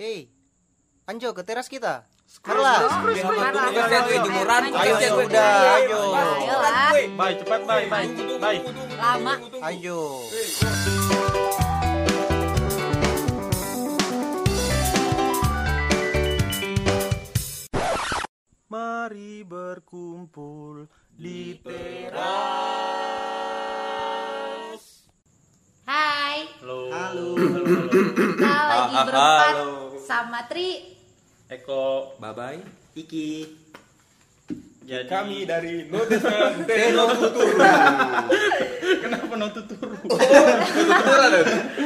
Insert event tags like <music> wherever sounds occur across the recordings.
Hei, Anjo ke teras kita. Jemuran. Ayo, ayo, udah, ayo. Bye, cepat bye, bye. Bye. Lama. Ayo. Mari berkumpul di teras. Hai. Halo. Halo. Kita lagi Ah, berempat halo. Sama Tri. Eko. Bye bye. Iki. Jadi Kami dari Notisan <laughs> Teno Tuturu. kenapa no tuturu?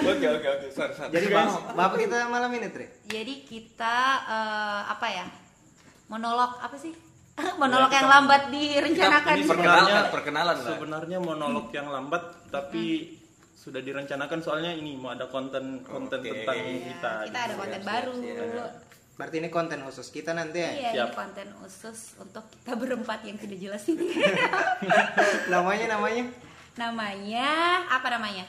Oke oke oke. Sar sar. Jadi Bang, Bapak kita malam ini, Tri. Jadi kita eh, apa ya? Monolog apa sih? <laughs> Monolog yang lambat direncanakan. Ini perkenalan, perkenalan lah. Sebenarnya monolog yang lambat tapi sudah direncanakan soalnya ini mau ada konten konten Oke. tentang Iya, kita. kita ada konten baru. Berarti ini konten khusus kita nanti ya. Iya, Siap. ini konten khusus untuk kita berempat yang tidak jelas ini. <laughs> namanya namanya namanya apa namanya?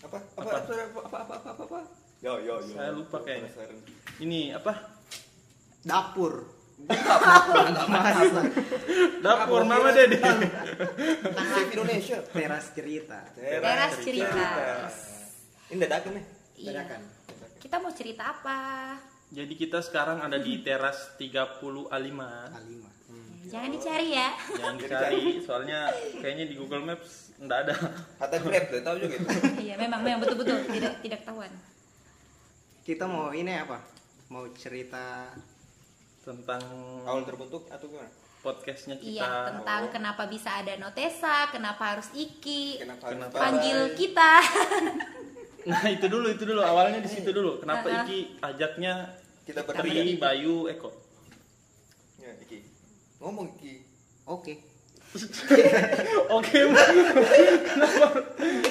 Apa apa apa apa apa apa apa apa. Yo yo yo. Saya lupa kayaknya. Ini apa? dapur. Dapur Mama Dedi. Chef Indonesia. Teras cerita. Teras cerita. Ini dadakan nih. Iya. Dadakan. Kita mau cerita apa? Jadi kita sekarang ada di teras 30 A5. Alima. Jangan dicari ya. Jangan dicari soalnya kayaknya di Google Maps enggak ada. Kata Grab tuh tahu juga gitu. <laughs> iya, memang memang betul-betul tidak tidak tahuan. Kita mau ini apa? Mau cerita tentang Awal terbentuk atau gimana? podcastnya kita. Iya, tentang kenapa bisa ada Notesa, kenapa harus Iki, Kenapa harus Kenapa? panggil kita. <laughs> Nah itu dulu itu dulu awalnya di situ dulu. Kenapa Aha. Iki ajaknya Kita Tri, bertiga. Bayu, Eko? Ya, Iki. Ngomong Iki. Oke. <laughs> Oke, Mbak. kenapa?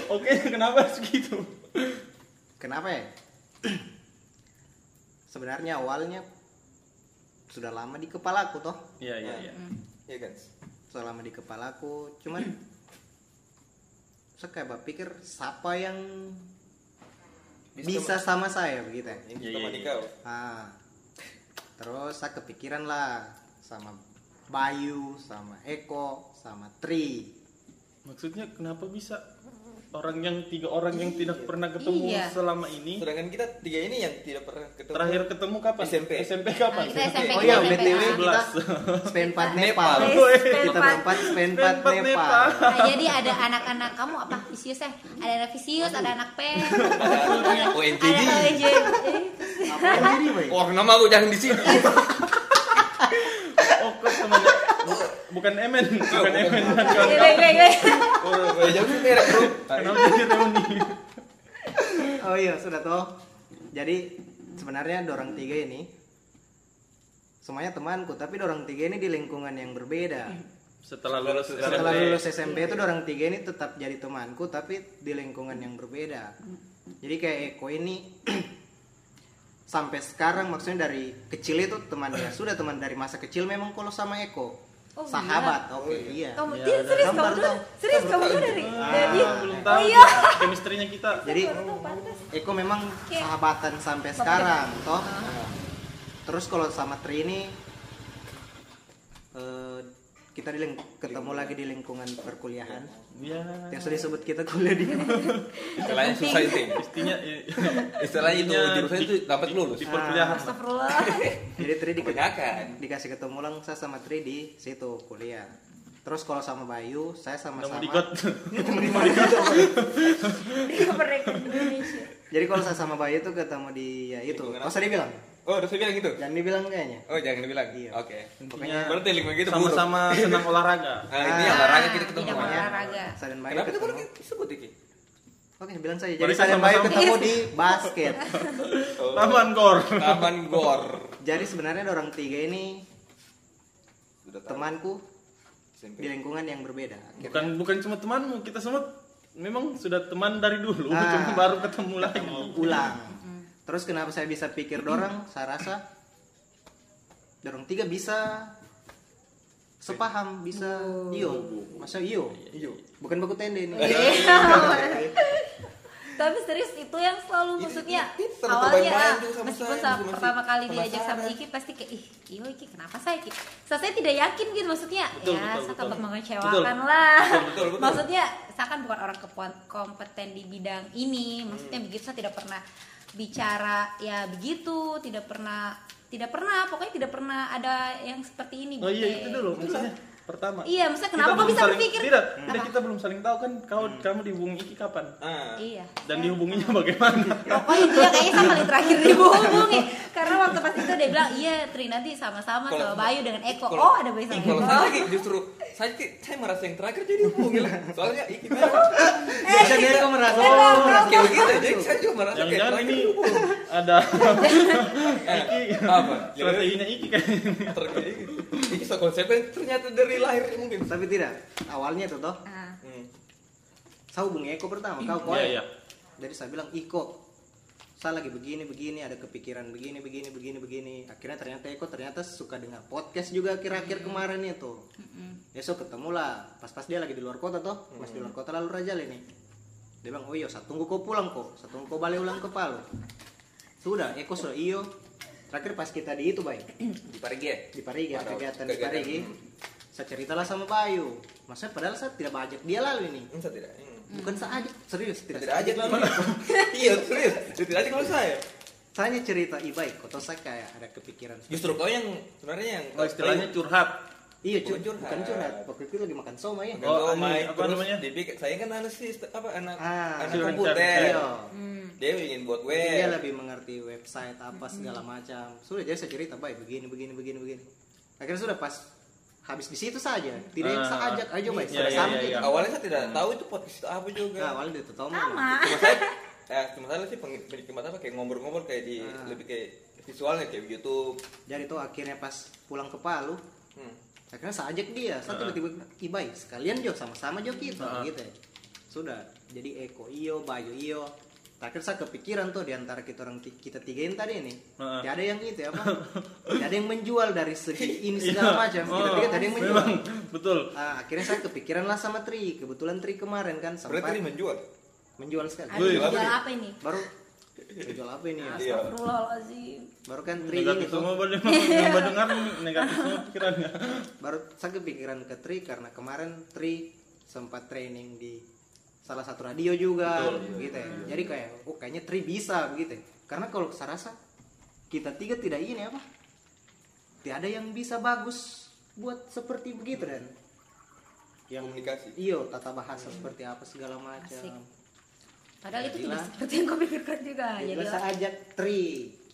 Oke, kenapa harus gitu? Kenapa ya? <clears throat> Sebenarnya awalnya sudah lama di kepalaku toh. Iya iya iya. Iya kan? Sudah lama di kepalaku, cuman saya kayak berpikir siapa yang bisa sama saya begitu ya. Ini Iya, teman iya, kau. Ah. Terus saya kepikiran lah sama Bayu, sama Eko, sama Tri. Maksudnya kenapa bisa orang yang tiga orang yang tidak pernah ketemu Iya. selama ini Sedangkan kita tiga ini yang tidak pernah ketemu. terakhir ketemu kapan? SMP. SMP kapan? Nah, kita SMP Oh iya. BTW Ah. kita span 4 Nepal. Kita berempat span 4 Span 4 Nepal. Nah, jadi ada anak-anak kamu apa Visius ya? Ada anak Visius, ada anak P. <laughs> Ada ONJ. Apa Boy? Oh, nama aku jangan di sini. <laughs> Oh, kok temannya bukan, bukan Emen, bukan Emen dan Gue kawan-kawan. gue gue. Oh, jauh merek, Bro. Kenapa jadi reuni? Oh iya, sudah toh. Jadi sebenarnya dorang tiga ini semuanya temanku, tapi dorang tiga ini di lingkungan yang berbeda. Setelah lulus Setelah SMP. lulus SMP itu dorang tiga ini tetap jadi temanku, tapi di lingkungan yang berbeda. Jadi kayak Eko ini <clears throat> sampai sekarang maksudnya dari kecil itu temannya sudah teman dari masa kecil memang kalau sama Eko Oh, sahabat oke iya Kamu Iya, dia serius kamu kamu baru dulu? tahu. Serius kamu dulu dari Ah, dari belum Oh tahu iya. chemistry-nya kita. jadi. Eko memang sahabatan sampai sekarang toh terus kalau sama Tri ini eh, kita di ketemu lagi di lingkungan perkuliahan Ya. yang sudah disebut kita kuliah di Istilahnya susah itu. Istinya eh, Istilahnya itu jurusan itu dapat lulus. di perkuliahan. Astagfirullah. <laughs> jadi Tri di- dikasih ketemu lang saya sama Tri di situ kuliah terus kalau sama Bayu saya sama-sama digot. <laughs> Di Indonesia. jadi kalau saya sama Bayu tuh ketemu di ya itu masa dia bilang Oh, udah saya bilang gitu. jangan dibilang kayaknya Oh, jangan dibilang. Iya. Oke. Intinya Berarti lingkungan gitu buruk. sama-sama senang olahraga. Nah, <laughs> ini yang olahraga kita ketemu. Namanya olahraga. dan Bayu Kenapa itu ketemu disebut Iki? oke bilang saja jadi saya sama-sama- ketemu di <laughs> basket Oh, Taman Gor. Taman Gor. jadi sebenarnya ada orang tiga ini temanku di lingkungan yang berbeda Bukan bukan cuma temanmu, kita semua memang sudah teman dari dulu, Ah. <laughs> cuma baru ketemu lagi. ulang terus kenapa saya bisa pikir dorang saya rasa dorong tiga bisa sepaham bisa iyo masa iyo Iyo. bukan baku tende ini Iya. <laughs> Tapi serius itu yang selalu maksudnya awalnya ah, meskipun saya, sama pertama kali diajak sama. Iki pasti kayak ih iyo Iki kenapa saya Iki? Saya tidak yakin gitu maksudnya Betul, ya betul, saya takut Betul. mengecewakan lah. Betul, betul, betul. Maksudnya saya kan bukan orang kompeten di bidang ini. Maksudnya Hmm. begitu saya tidak pernah bicara ya begitu, tidak pernah tidak pernah pokoknya tidak pernah ada yang seperti ini. Oh gitu. iya itu dulu maksudnya pertama. Iya, maksudnya kenapa kok bisa saling- berpikir? Tidak, Apa? tidak kita belum saling tahu kan kau kamu dihubungi Iki kapan Ah. Iya. dan dihubunginya bagaimana? <laughs> Pokoknya dia kayaknya sama kali terakhir dihubungi Karena waktu pas itu dia bilang Iya Tri nanti sama-sama Kalau- sama Bayu dengan Eko Kalau- Oh ada Bayu sama Kalau Eko saya lagi justru saya saya merasa yang terakhir jadi hubungi lah. Soalnya iki memang Biasa dia kok merasa oh, kayak begitu. Jadi saya juga merasa Yang kayak terakhir ini ada Eh, <laughs> Iki apa? strateginya Iki. Terakhir iki. Iki so konsepnya ternyata dari lahir mungkin. tapi tidak. Awalnya tuh toh. Ah, Hmm. saya hubungi Eko pertama. Kau kau Iya iya. jadi saya bilang Iko saya lagi begini begini ada kepikiran begini begini begini begini. Akhirnya ternyata Eko ternyata suka dengar podcast juga akhir-akhir kemarin itu. Besok ketemu lah pas-pas dia lagi di luar kota toh. Pas di luar kota lalu Raja nih dia bilang oh iya saya tunggu kau pulang kok. Saya tunggu kau balik ulang ke Palu. Sudah Eko sudah iyo. Terakhir pas kita di itu baik Di Parigi ya? di Parigi ada kegiatan di. Parigi saya ceritalah sama Bayu maksudnya padahal saya tidak bajak dia lalu ini Hmm, saya tidak. Hmm. bukan saya ajak serius tidak, Tidak saya aja lalu. <laughs> Iya, serius. Tidak aja kalau saya. saya hanya cerita ibaik kok toh saya kayak ada kepikiran Justru kau yang sebenarnya yang Oh istilahnya curhat. iya Bukan cu- curhat. bukan curhat waktu itu lagi makan soma ya Oh, oh, ini apa apa namanya? Dia saya kan anak sih apa anak Ah, anak komputer. iya hmm. Dia ingin buat Jadi dia web. lebih mengerti website apa segala macam sudah jadi saya cerita baik begini begini begini begini akhirnya sudah pas habis di situ saja tidak yang saya ajak ayo baik sudah iya, iya. Awalnya saya tidak tahu itu podcast itu apa juga. nah awalnya dia tahu Sama Cuma saya eh, cuma saya sih penikmat apa kayak ngobrol-ngobrol kayak di Ah. lebih kayak visualnya kayak YouTube. jadi tuh akhirnya pas pulang ke Palu Hmm. akhirnya saya ajak dia saya Ah. tiba-tiba ibai sekalian jo sama-sama jo kita Ah. gitu ya sudah jadi Eko iyo Bayu iyo terakhir saya kepikiran tuh di antara kita orang kita tiga ini tadi nih Ah. tidak ada yang itu ya apa? <laughs> Tidak ada yang menjual dari segi ini segala macam. Kita Oh, tiga tidak ada yang menjual. memang. Betul. Ah, akhirnya saya kepikiran lah sama Tri. Kebetulan Tri kemarin kan Berarti ini sempat menjual. menjual sekali. Aduh Wih, jual apa ini? baru menjual apa ini ya? Iya. Astagfirullahaladzim. Baru kan Tri <laughs> ini Negatif tuh semua boleh yang mendengar negatif semua pikirannya. baru saya kepikiran ke Tri karena kemarin Tri sempat training di salah satu radio juga gitu ya jadi kayak oh kayaknya Tri bisa begitu ya. karena kalau saya rasa kita tiga tidak ini apa tidak ada yang bisa bagus buat seperti begitu dan yang Komunikasi. iyo tata bahasa seperti apa segala Asik. macam Padahal itu tidak seperti yang kau pikirkan juga Jadi Jadi saya ajak Tri.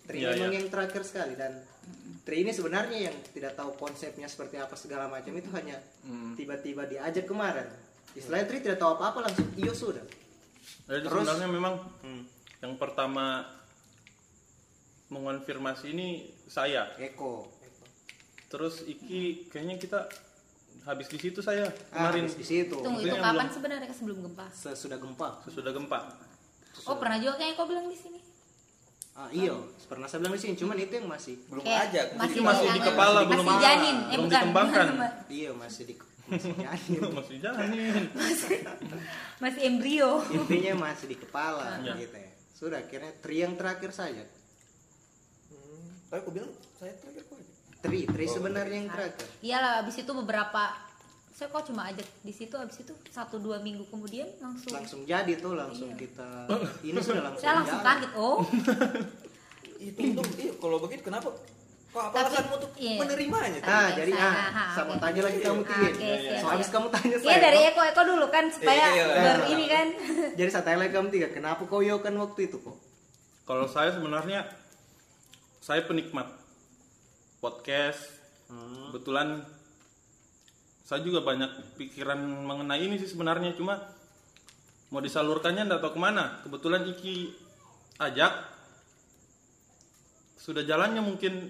Tri Iya, memang iya. yang terakhir sekali dan Tri ini sebenarnya yang tidak tahu konsepnya seperti apa segala macam itu hanya Hmm. tiba-tiba diajak kemarin. Istilahnya Tri tidak tahu apa-apa langsung iyo sudah. Jadi Terus- sebenarnya memang yang pertama mengonfirmasi ini saya. Eko. Terus Iki kayaknya kita habis di situ saya Ah, kemarin habis di situ. Tunggu itu kapan belum- sebenarnya sebelum gempa? Sesudah gempa. sesudah gempa. Oh pernah juga kayaknya kau bilang di sini. Ah, iyo, pernah saya bilang di sini, cuman itu yang masih Belum Kayak ajak. masih, Itu masih di kepala, masih belum- janin, eh belum bukan. dikembangkan. iya masih di <laughs> masih janin. Masih masih embrio. Intinya masih di kepala Iya. gitu ya. Sudah akhirnya Tri yang terakhir saja. Hmm. Tapi aku bilang saya terakhir kok. aja. Tri, Tri sebenarnya yang terakhir. Iyalah habis itu beberapa saya kok cuma ajak di situ habis itu satu dua minggu kemudian langsung, Langsung jadi tuh, langsung Iya. kita ini sudah langsung saya langsung jalan. kaget oh <laughs> Itu itu iya kalau begitu kenapa? Kok apa Tapi- alasanmu untuk iya. menerimanya? Ah, jadi saya- ah, ah, saya mau oke. tanya lagi kamu Ah, Tin. oke, siap, so habis kamu tanya Iya saya. dari kok- Eko Eko dulu kan supaya Iya, iya, iya. ini kan <laughs> Jadi saya tanya lagi kamu tiga, kenapa kau yo kan waktu itu kok? Kalau saya sebenarnya saya penikmat podcast. Hmm. Kebetulan saya juga banyak pikiran mengenai ini sih sebenarnya cuma mau disalurkannya enggak tahu ke mana. Kebetulan Iki ajak sudah jalannya mungkin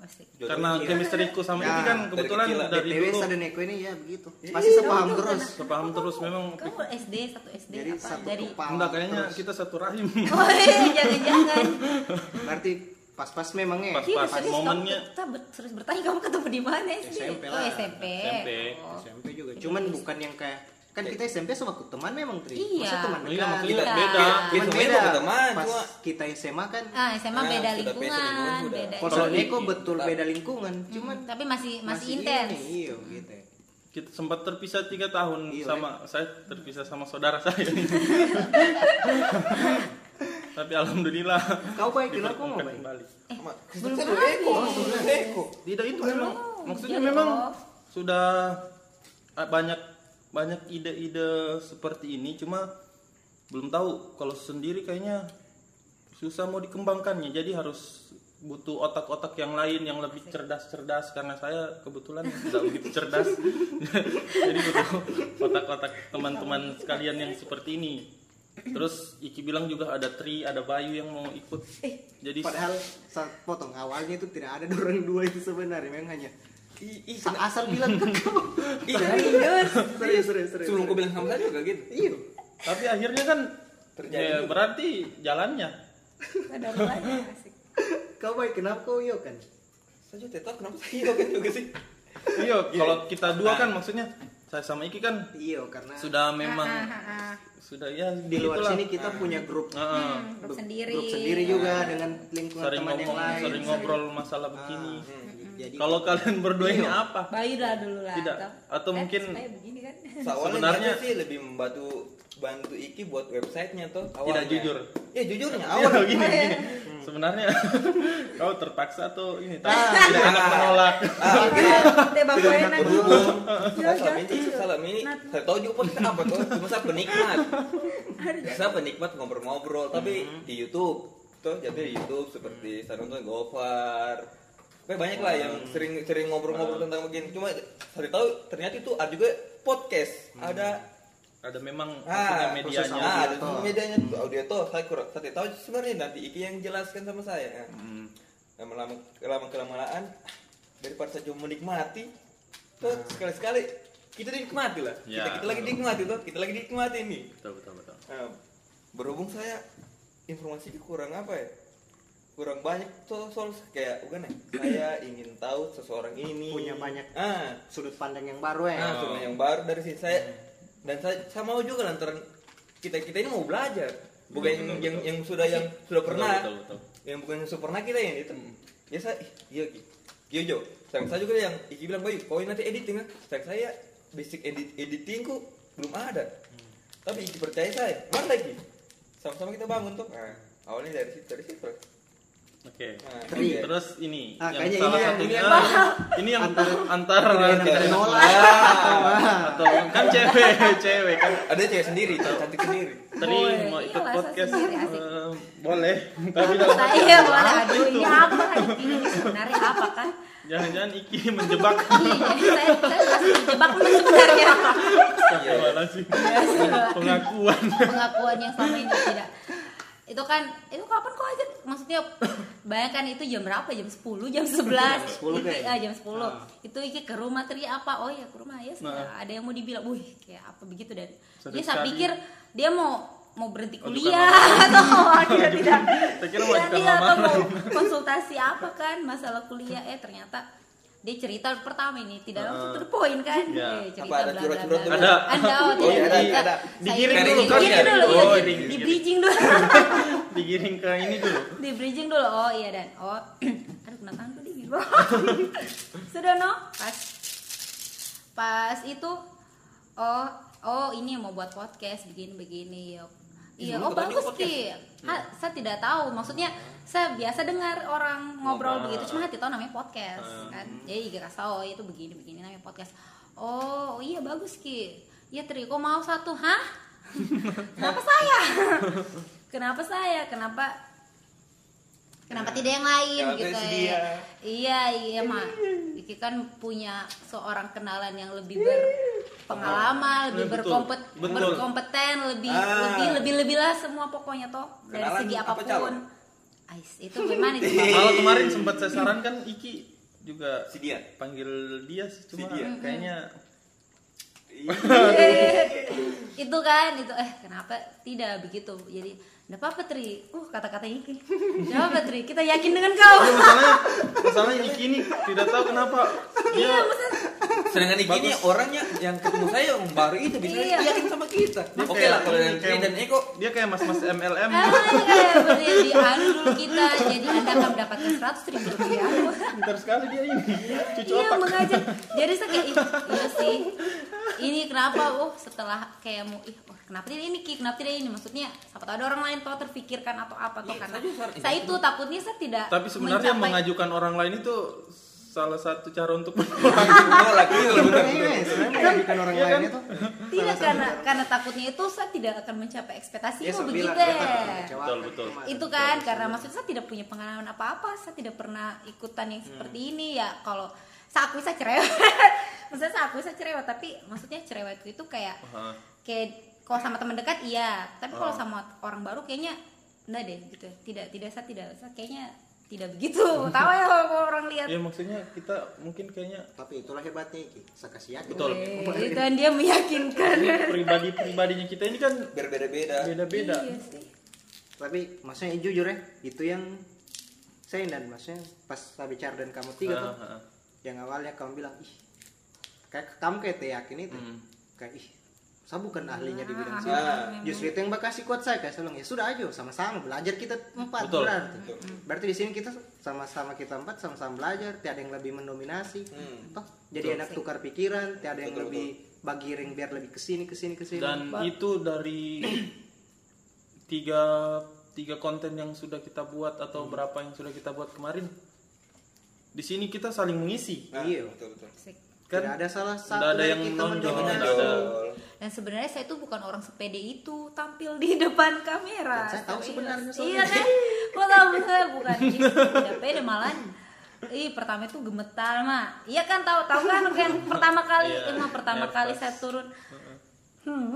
Masih. Jodoh karena kecil. chemistry-ku sama Ya, Iki kan dari kebetulan kecil lah. dari, dulu saya dan Eko ini ya begitu. Masih sepaham terus. sepaham terus memang Kamu SD satu SD Jadi apa satu dari kepala. enggak kayaknya terus. kita satu rahim. <laughs> Oh iya, jangan-jangan. Berarti pas-pas memang ya. Pas- Iya, pas serius momennya. kita ber- serius bertanya kamu ketemu di mana SD? SMP Oh, lah. SMP. SMP. Oh. SMP juga. Cuman bukan yang kayak kan kita SMP sama teman memang tri Iya. Masa teman Iya, dekat maksudnya Iya. beda. Ya, Cuman sebenarnya bukan teman, pas cuma- kita SMA kan ah SMA Nah, beda beda lingkungan sudah. beda kalau Neko Iki, betul beda lingkungan cuman Hmm, tapi masih masih, intens iya gitu kita sempat terpisah tiga tahun Iya, sama saya terpisah sama saudara <laughs> saya tapi alhamdulillah kau baik kenapa mau dipertemukan baik kembali Sama- belum. Eko, sebelum Eko. tidak itu Belum. memang maksudnya Jadi, memang sudah ah, banyak banyak ide-ide seperti ini cuma belum tahu. Kalau sendiri kayaknya susah mau dikembangkannya jadi harus butuh otak-otak yang lain yang lebih cerdas-cerdas karena saya kebetulan tidak begitu cerdas. <laughs> Jadi butuh otak-otak teman-teman sekalian yang seperti ini. Terus Iki bilang juga ada Tri ada Bayu yang mau ikut. Jadi padahal saat potong awalnya itu tidak ada orang dua itu sebenarnya memang hanya Ih, ih, sa- asal bilang ke <laughs> ih, serius? serius serius serius Sebelum kau bilang sama saya juga gitu. iya. Tapi akhirnya kan Terjadi ya, berarti jalannya. Ada asik. Kau baik kenapa kau iya kan? Saya juga tahu kenapa saya iya kan juga sih. iya <laughs> kalau kita dua kan maksudnya saya sama Iki kan iya karena sudah memang Ah, ah, ah. sudah ya di luar begitulah. sini kita punya grup. Heeh. Hmm, grup sendiri. grup sendiri juga dengan lingkungan sering teman yang ngomong lain. sering ngobrol masalah begini. Ah, jadi kalau kalian berdua ini Iya. apa Bayu lah dulu lah Tidak. Atau eh, mungkin- begini kan Soalnya Sebenarnya- sih lebih membantu bantu Iki buat websitenya tuh tidak awalnya. jujur Ya jujurnya Iya, awal gini, Oh, iya. gini. sebenarnya <laughs> kau terpaksa atau ini tidak enak menolak Ah, oke. tebak Tidak enak enak berhubung. Saya selama ini, selama ini saya tahu juga podcast apa tuh, cuma saya penikmat. Saya penikmat ngobrol-ngobrol, tapi di YouTube tuh jadi di YouTube seperti saya nonton Gofar. Kayak banyak lah yang sering sering ngobrol-ngobrol tentang begini. Cuma saya tahu ternyata itu ada juga podcast, ada ada memang Ah, medianya Ah, ada toh. medianya tuh audio tuh saya kurang saya tahu sebenarnya nanti Iki yang jelaskan sama saya. Hmm. Lama-lama lama kelamaan daripada saya cuma menikmati tuh sekali-sekali kita dinikmati lah. Ya, kita kita lagi dinikmati tuh, kita lagi dinikmati nih. betul betul betul Nah, berhubung saya informasi kurang apa ya? Kurang banyak tuh soal kayak bukan ya? Saya <clears throat> ingin tahu seseorang ini. Punya banyak ah. sudut pandang yang baru ya. Nah, cuma yang baru dari sini saya. Dan saya, saya mau juga lantaran kita kita ini mau belajar, bukan yang, Betul, yang betul. yang sudah yang sudah pernah, betul, betul. yang bukan yang sudah pernah kita yang itu. Ya saya, ih, iya Ki, iya Jo, sayang saya juga yang Iki bilang Bayu, kau nanti editing kan, sayang saya basic edit editingku belum ada, tapi Iki percaya saya, mana lagi, sama-sama kita bangun tuh, nah, awalnya dari situ dari situ. Oke. Nah, Tri. iya. Terus ini Ah, yang salah ini yang- satunya ini ini yang- yang Antar- antar Tidak enak dari nolak atau kan cewek cewek kan. Ada cewek sendiri, cewek cantik sendiri. Tri mau Iya ikut lah, podcast eh, boleh. <laughs> Tapi dalam saya arti iya apa boleh aduh itu? ini apa ini sebenarnya apa kan? Jangan-jangan Iki menjebak. Iya jadi saya saya masih dijebak lu sebenarnya. Astagfirullahaladzim. pengakuan. Pengakuan yang selama ini tidak itu kan itu kapan kok aja? Maksudnya bayangkan itu jam berapa? Jam 10 jam 11 10 itu kayak. ah, jam 10 Ah. itu iki ke rumah Tri apa? Oh ya ke rumah ya Nah. ada yang mau dibilang wih kayak apa begitu dan? Sedih dia saya pikir dia mau mau berhenti Ajukan kuliah. atau akhirnya tidak. ajukan iya, atau mau <laughs> konsultasi apa kan? Masalah kuliah. Eh ternyata dia cerita pertama ini tidak langsung to the point kan? Ya. eh, cerita Apa ada bla, bla, curhat-curhat bla, dulu? bla. Ada. ada oh, Oh, tidak iya, ada, Digiring dulu digiring kan ya? dulu Oh, iya, di- di, di bridging dulu. <laughs> Digiring ke ini dulu. Di bridging dulu. Oh iya dan. Oh <clears throat> aduh kena tangan dingin sudah no? Pas. Pas itu oh oh ini mau buat podcast begini begini ya iya oh bagus ki Ha- saya tidak tahu. Maksudnya saya biasa dengar orang ngobrol. Ngobrol. begitu. Cuma hati tahu namanya podcast kan. Jadi gak kasih tahu oh, itu begini begini namanya podcast. Oh iya bagus ki. Ya Tri kok mau satu? Hah? <laughs> Kenapa saya? <laughs> Kenapa saya? Kenapa? Kenapa tidak yang lain? Kenapa gitu ya. iya iya mah Iki kan punya seorang kenalan yang lebih berpengalaman lebih Betul, berkompet betul. berkompeten lebih Ah. lebih lebih lebih lah semua pokoknya toh dari Kenalan segi apa apa pun calon? Ais, itu bagaimana itu <laughs> malah kemarin sempat saya sarankan Iki juga Si dia. panggil dia sih cuma Si dia. kayaknya <laughs> itu kan itu eh kenapa tidak begitu jadi Enggak apa-apa Tri. Uh, kata-kata Iki. Enggak apa-apa Tri. Kita yakin dengan kau. Ya, masalahnya masalahnya Iki ini tidak tahu kenapa. Dia Iya, Sedangkan Iki ini orangnya yang ketemu saya yang baru itu bisa Iya. yakin sama kita. Oke kayak- lah kalau yang Tri kayak- dan Eko. dia kayak mas-mas MLM Ah, kayak beli di anu dulu kita. Jadi anda akan mendapatkan seratus ribu rupiah. Pintar sekali dia ini. Cucu iya otak. mengajak. Jadi saya kayak "Ih, iya sih. Ini kenapa? Oh setelah kayak mau ih oh, kenapa dia ini Ki? kenapa dia ini? Maksudnya siapa tahu ada orang lain tuh terpikirkan atau apa tuh karena saya itu takutnya saya tidak tapi sebenarnya mencapai- mengajukan orang lain itu salah satu cara untuk menolak gitu loh bener Iya, sebenarnya mengajukan orang Iya lain kan? itu tidak karena karena takutnya itu saya tidak akan mencapai ekspektasi ya itu saya begitu. ya. Betul, betul. Itu kan karena maksudnya saya tidak punya pengalaman apa-apa. Saya tidak pernah ikutan yang seperti ini. Ya kalau saya akui saya cerewet. <laughs> Maksudnya saya akui saya cerewet tapi maksudnya cerewetku itu kayak kayak kalau sama teman dekat iya. Tapi kalau Oh. sama orang baru kayaknya enggak deh gitu. Tidak tidak saya tidak saya kayaknya tidak begitu. <laughs> Tahu ya kalau orang lihat. Ya maksudnya kita mungkin kayaknya tapi itulah hebatnya kasih yakin Betul. Eh, dan dia meyakinkan. Pribadi pribadinya kita ini kan berbeda-beda. beda-beda. Iya sih. Tapi maksudnya jujur ya itu yang saya dan maksudnya pas saya bicara dan kamu tiga tuh Ah, ah. yang awalnya kamu bilang ih kayak kamu kayak yakin itu Hmm. kayak ih saya bukan ahlinya di bidang sini Ah. justru itu yang bakasi kuat saya kayak saya bilang ya sudah aja sama-sama belajar kita empat Betul. berarti Betul. berarti di sini kita sama-sama kita empat sama-sama belajar tiada yang lebih mendominasi Hmm. toh jadi enak tukar pikiran tiada yang Betul, lebih bagi ring biar lebih ke sini ke sini ke sini dan itu dari <clears throat> tiga tiga konten yang sudah kita buat atau Hmm. berapa yang sudah kita buat kemarin di sini kita saling mengisi Nah, Iya. betul betul. Kan tidak ada salah satu ada yang kita tidak ada. Dan sebenarnya saya itu bukan orang sepede itu tampil di depan kamera. Dan saya tahu sebenarnya iya kan kok tahu saya bukan Ih, tidak pede malah Ih pertama itu gemetar mah iya kan tahu tahu kan yang pertama kali Iya, emang pertama nervous. kali saya turun. Hmm.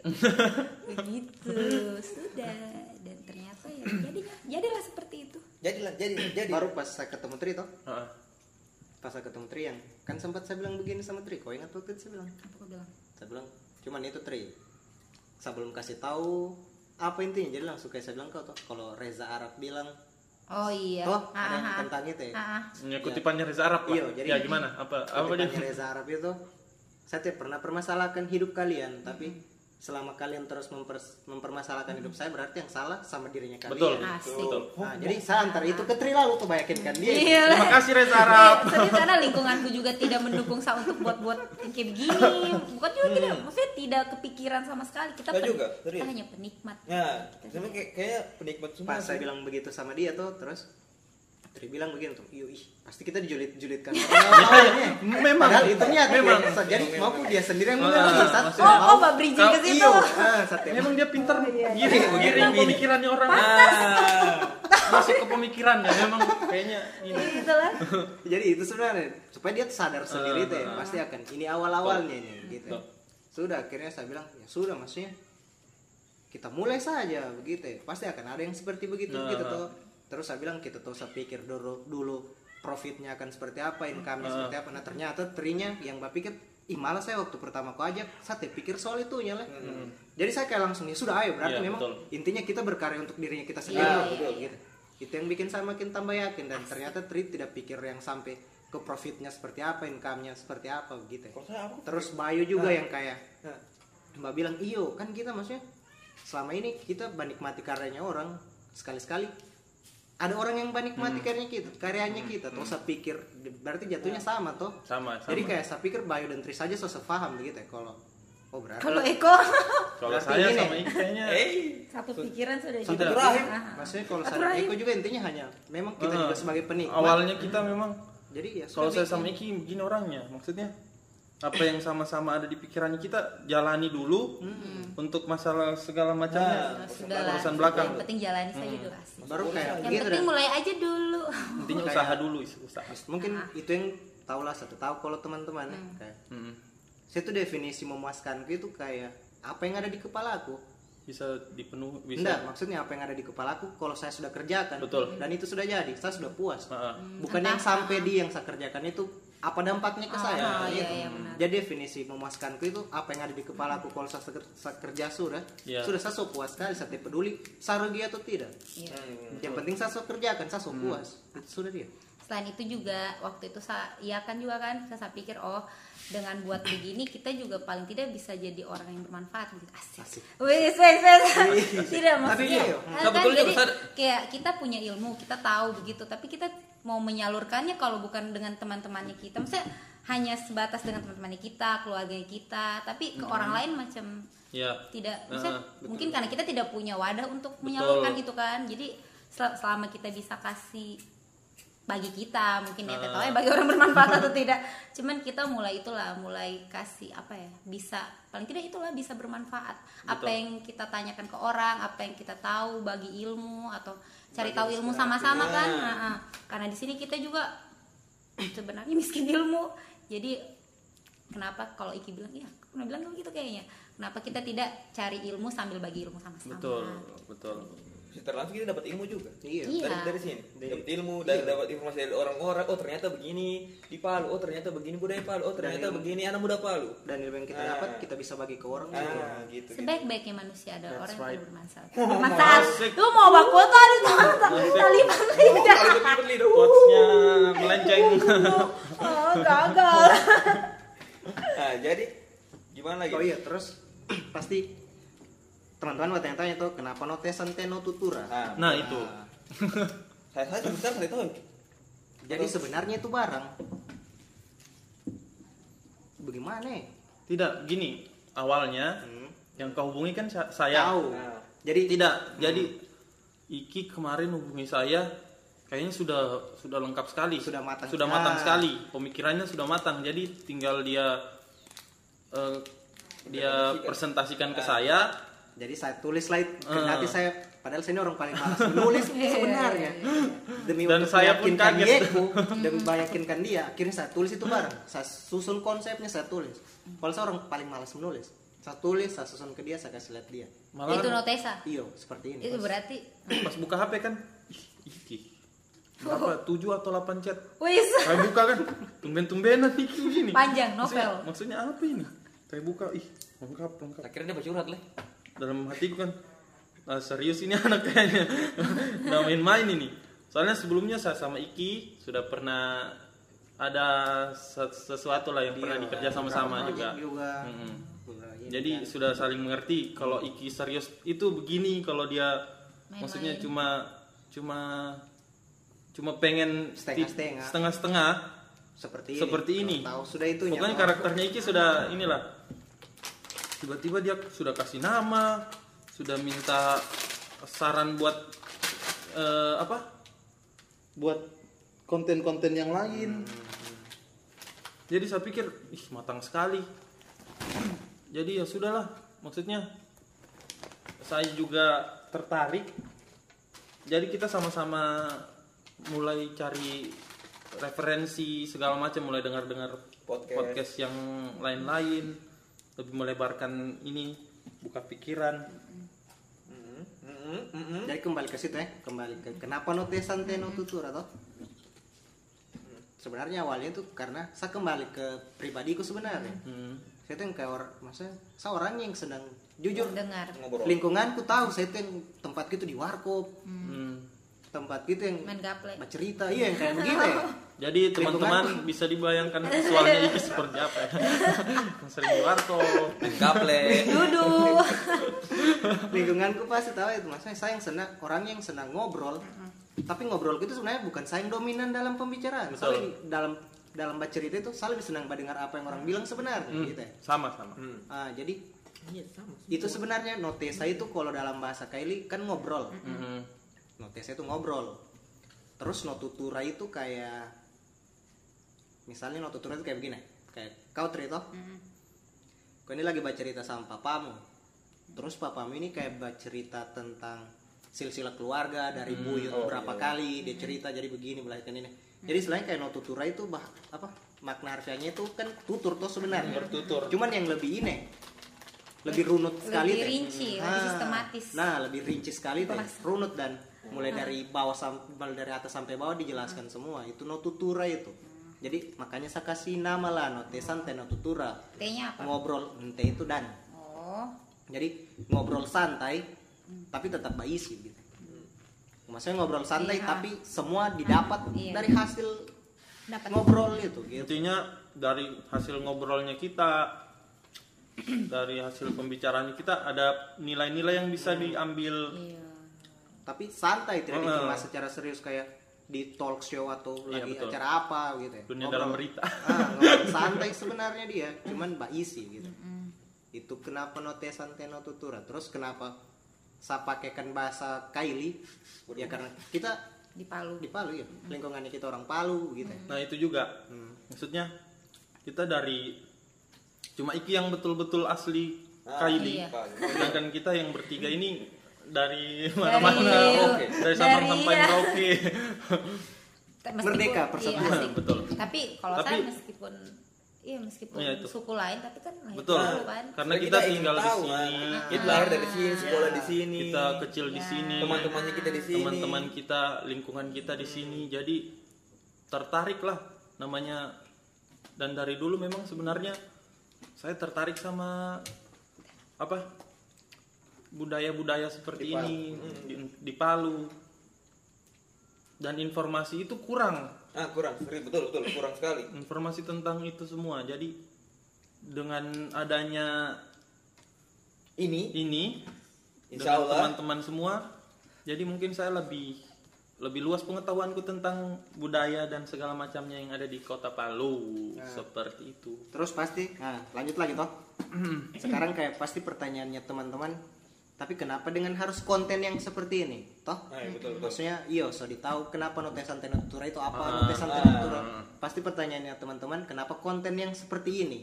<laughs> begitu. Sudah. Dan ternyata ya jadinya jadilah seperti itu. Jadilah jadi jadi. Baru pas saya ketemu Tri toh. Ah, pas saya ketemu Tri yang kan sempat saya bilang begini sama Tri kau ingat waktu itu saya bilang? Apa kau bilang? Saya bilang cuman itu Tri saya belum kasih tahu apa intinya. Jadi langsung kayak saya bilang kau toh kalau Reza Arab bilang oh iya. Toh Ah, ada yang ah, tentang itu ya? Ah, ah. ini kutipannya Reza Arab lah Iya, jadi- ya gimana? Apa apa dia? Kutipannya Reza Arab itu saya tidak pernah permasalahkan hidup kalian tapi selama kalian terus memper- mempermasalahkan hidup saya berarti yang salah sama dirinya kalian betul Asik. betul Nah, jadi saya antar itu ke Tri lalu tuh dia Iya. terima kasih Reza Arab Eh, serius karena lingkunganku juga tidak mendukung saya untuk buat-buat kayak begini. Bukan juga tidak, maksudnya tidak kepikiran sama sekali. Kita, pen- juga, kita hanya penikmat. ya kayak kayak penikmat semua pas saya bilang begitu sama dia tuh terus Tri bilang begini tuh iyo ih pasti kita dijulit-julitkan <laughs> orang memang. Padahal itu niat memang. Jadi mampu dia sendiri yang Ah, mengerti Sat. maksudnya- Oh, oh, Mbak Bridging ke situ. ah, ya. memang dia pintar iya, giring giring pemikirannya orang. Ah masuk ke pemikirannya memang kayaknya ini. Gitu lah. jadi itu sebenarnya supaya dia sadar sendiri tuh ya pasti akan. Ini awal-awalnya nih gitu. Sudah akhirnya saya bilang ya sudah maksudnya kita mulai saja begitu ya. Pasti akan ada yang seperti begitu Nah, gitu nah. tuh terus saya bilang kita tuh saya pikir dulu dulu profitnya akan seperti apa income-nya Nah. seperti apa. Nah ternyata trinya yang mbak pikir ih malah saya waktu pertama aku ajak saya tidak pikir soal itu lah jadi saya kayak langsung ya sudah ayo. Berarti Iya, memang betul. intinya kita berkarya untuk dirinya kita sendiri iya, betul, iya. gitu. Itu yang bikin saya makin tambah yakin dan ternyata Tri tidak pikir yang sampai ke profitnya seperti apa income-nya seperti apa apa? Terus Bayu juga yang kayak Nah, Mbak bilang iyo kan kita maksudnya selama ini kita menikmati karyanya orang sekali-sekali ada orang yang menikmati karyanya kita karyanya kita tuh saya pikir berarti jatuhnya sama tuh sama sama. jadi kayak saya pikir Bayu dan Tri saja sosok paham begitu ya kalau oh berarti Kalau Eko? Kalau saya sama kayaknya <laughs> eh satu pikiran sudah jadi. Rahim. Ah, ah. maksudnya kalau Satu saya rahim. Eko juga intinya hanya memang kita juga sebagai penikmat. Awalnya kita memang jadi ya kalau saya sama. Iki begini orangnya maksudnya apa yang sama-sama ada di pikirannya kita jalani dulu untuk masalah segala macamnya Nah, urusan belakang Yang penting jalani saja dulu asik. baru kayak Yang gitu penting dah. mulai aja dulu. intinya Kayak- usaha dulu usaha mungkin itu yang tahulah satu tahu kalau teman-teman ya, kayak Mm-mm. saya tuh definisi memuaskanku itu kayak apa yang ada di kepalaku bisa dipenuhi bisa Enggak, maksudnya apa yang ada di kepalaku kalau saya sudah kerjakan Betul. dan itu sudah jadi, saya sudah puas. Ah. Bukan yang sampai di yang saya kerjakan itu apa dampaknya ke saya. Ah, iya, gitu. iya, benar. Jadi definisi memuaskanku itu apa yang ada di kepalaku kalau saya, kerja sudah, Iya. sudah saya so puas sekali, saya tidak peduli saya rugi atau tidak. Iya. Yang penting saya so kerjakan, saya so puas. Itu sudah dia. selain itu juga waktu itu saya iya kan juga kan saya, saya pikir oh dengan buat begini kita juga paling tidak bisa jadi orang yang bermanfaat gitu asik, Asik. wes wes wes tidak Tapi maksudnya iya, kan, sebetulnya jadi kayak kita punya ilmu kita tahu begitu tapi kita mau menyalurkannya kalau bukan dengan teman-temannya kita. Maksudnya hanya sebatas dengan teman-temannya kita keluarganya kita tapi ke orang lain macam ya. tidak. Heeh, mungkin karena kita tidak punya wadah untuk Betul. menyalurkan itu kan. Jadi sel- selama kita bisa kasih bagi kita mungkin ya Ah. tahu ya bagi orang bermanfaat atau <laughs> tidak cuman kita mulai itulah mulai kasih apa ya bisa paling tidak itulah bisa bermanfaat apa Betul. yang kita tanyakan ke orang apa yang kita tahu bagi ilmu atau cari Bagi tahu ilmu sama-sama kan Nah. Nah, ah. karena di sini kita juga <clears throat> sebenarnya miskin ilmu jadi kenapa kalau Iki bilang ya aku pernah bilang gitu kayaknya kenapa kita tidak cari ilmu sambil bagi ilmu sama-sama betul betul secara langsung kita dapat ilmu juga. Iya. Iya. dari dari sini. Dari- dapat ilmu dari dapat informasi dari orang-orang oh ternyata begini di Palu oh ternyata begini budaya Palu oh ternyata Dan- begini anak muda Palu. Dan ilmu yang kita Ah. dapat kita bisa bagi ke orang ah gitu gitu. Sebaik-baiknya manusia ada That's orang yang right. perlu bermanfaat <laughs> bermanfaat. Asik. lu mau baku tuh ada tali tidak quotesnya melenceng oh gagal. Nah <laughs> jadi gimana lagi? Oh iya, terus <clears throat> pasti teman-teman bertanya-tanya tuh kenapa no tesan teno tutura. nah, nah itu <laughs> saya saya sebentar saya tahu Jadi sebenarnya itu barang. Bagaimana? tidak gini awalnya Hmm. yang kau hubungi kan sa- saya Tahu. Nah. Jadi tidak jadi Iki kemarin hubungi saya kayaknya sudah sudah lengkap sekali Sudah matang sudah sekali. matang sekali pemikirannya sudah matang jadi tinggal dia eh, dia presentasikan ke saya jadi saya tulis slide Ah. nanti saya padahal saya ini orang paling malas menulis <laughs> sebenarnya. Demi Dan untuk saya pun meyakinkan kaget. dieku, <laughs> demi meyakinkan dia akhirnya saya tulis itu bareng. Saya susun konsepnya saya tulis. Kalau saya orang paling malas menulis. Saya tulis saya susun ke dia saya kasih lihat dia. Malah itu notesa? Iyo seperti ini. Itu berarti pas buka HP kan Iki berapa tujuh atau 8 chat? Wis. Saya buka kan tumben-tumbenan Iki begini Panjang, Maksudnya- novel. maksudnya apa ini? Saya buka ih lengkap lengkap akhirnya dia bercurhat lah dalam hatiku kan ah, serius ini <laughs> anak kayaknya nggak main-main ini soalnya sebelumnya saya sama Iki sudah pernah ada ses- sesuatu lah yang pernah Iya, dikerja sama-sama juga juga. Beberapa ini jadi kan. sudah saling mengerti kalau Iki serius itu begini kalau dia Main-main. maksudnya cuma cuma cuma pengen Setengah-setengah. setengah-setengah seperti ini seperti ini. tahu sudah itu Pokoknya karakternya Iki sudah inilah. Tiba-tiba dia sudah kasih nama, sudah minta saran buat eh, apa? Buat konten-konten yang lain. Jadi saya pikir, ih matang sekali. <clears throat> Jadi ya sudahlah, maksudnya saya juga tertarik. Jadi kita sama-sama mulai cari referensi segala macam, mulai dengar-dengar Podcast. podcast yang lain-lain, lebih melebarkan ini, buka pikiran. Mm-mm, mm-mm. jadi kembali ke situ ya kembali ke kenapa no tesan teno tutura toh sebenarnya awalnya itu karena saya kembali ke pribadiku sebenarnya Hmm. saya tuh yang kayak orang maksudnya saya orangnya yang senang jujur dengar lingkunganku tahu saya tuh yang tempat gitu di warkop Hmm. tempat gitu yang main gaple bercerita iya yang kayak begitu <laughs> ya Jadi teman-teman bisa dibayangkan visualnya Iki seperti apa ya? <laughs> Sering main gaple duduk <laughs> lingkunganku pasti tahu itu maksudnya saya yang senang orang yang senang ngobrol tapi ngobrol itu sebenarnya bukan saya yang dominan dalam pembicaraan Betul. saya lebih- dalam dalam bercerita itu saya lebih senang mendengar apa yang orang bilang sebenarnya Hmm. gitu ya Sama-sama. Hmm. Ah, jadi Iya, sama. itu sebenarnya notesa itu kalau dalam bahasa Kaili kan ngobrol Hmm. notesa itu ngobrol terus notutura itu kayak misalnya notutura itu kayak begini kayak kau cerita kau ini lagi bercerita sama papamu terus papamu ini kayak bercerita tentang silsilah keluarga dari buyut Oh, berapa kali dia cerita jadi begini melahirkan ini jadi selain kayak notutura itu bah, apa makna harfiahnya itu kan tutur tuh sebenarnya Bertutur. cuman yang lebih ini lebih runut sekali lebih teh. rinci lebih Ah, sistematis Nah, lebih rinci sekali teh. Bahasa. Runut dan mulai dari bawah sampai mulai dari atas sampai bawah dijelaskan semua. Itu no tutura itu. Jadi makanya saya kasih nama lah no santai no tutura. T nya apa Ngobrol ente itu dan. oh Jadi ngobrol santai tapi tetap berisi gitu. maksudnya ngobrol santai Iya. tapi semua didapat Iya. dari hasil dapat ngobrol itu gitu intinya dari hasil ngobrolnya kita dari hasil pembicaraan kita ada nilai-nilai yang bisa diambil iya tapi santai tidak dikemas secara serius kayak di talk show atau Iya, lagi betul. acara apa gitu ya. dunia Ngobrol. dalam berita Ah, <laughs> santai sebenarnya dia cuman mbak isi gitu itu kenapa notesan teno tutura terus kenapa saya pakaikan bahasa Kaili ya karena kita di Palu di Palu ya lingkungannya kita orang Palu gitu ya. nah itu juga Hmm. maksudnya kita dari cuma Iki yang betul-betul asli Kaili iya. sedangkan kita yang bertiga ini dari dari mana-mana dari Sabang dari- sampai iya. Merauke Meskipun- Merdeka, iya, persatuan. asik. Betul. tapi kalau Tapi- saya meskipun iya meskipun Iya, itu. suku lain tapi kan lahir betul kan karena Kita kita tinggal di sini kan. Kita lahir dari sini, sekolah di sini. kita kecil di Ya. sini Teman-temannya kita di sini. teman-teman kita lingkungan kita di sini jadi tertarik lah namanya dan dari dulu memang sebenarnya saya tertarik sama apa budaya-budaya seperti Di Palu. ini di, di Palu. Dan informasi itu kurang. Ah, kurang, betul, betul, kurang sekali. informasi tentang itu semua. Jadi dengan adanya Ini, ini Insya dengan Allah. teman-teman semua jadi mungkin saya lebih lebih luas pengetahuanku tentang budaya dan segala macamnya yang ada di kota Palu. Seperti itu. Terus pasti nah lanjut lagi toh. <clears throat> Sekarang kayak pasti pertanyaannya teman-teman tapi kenapa dengan harus konten yang seperti ini? Toh? Ah, iya, betul, betul. maksudnya iya so ditahu kenapa notesan tenatura itu apa Ah, notesan ah. tenatura pasti pertanyaannya teman-teman kenapa konten yang seperti ini?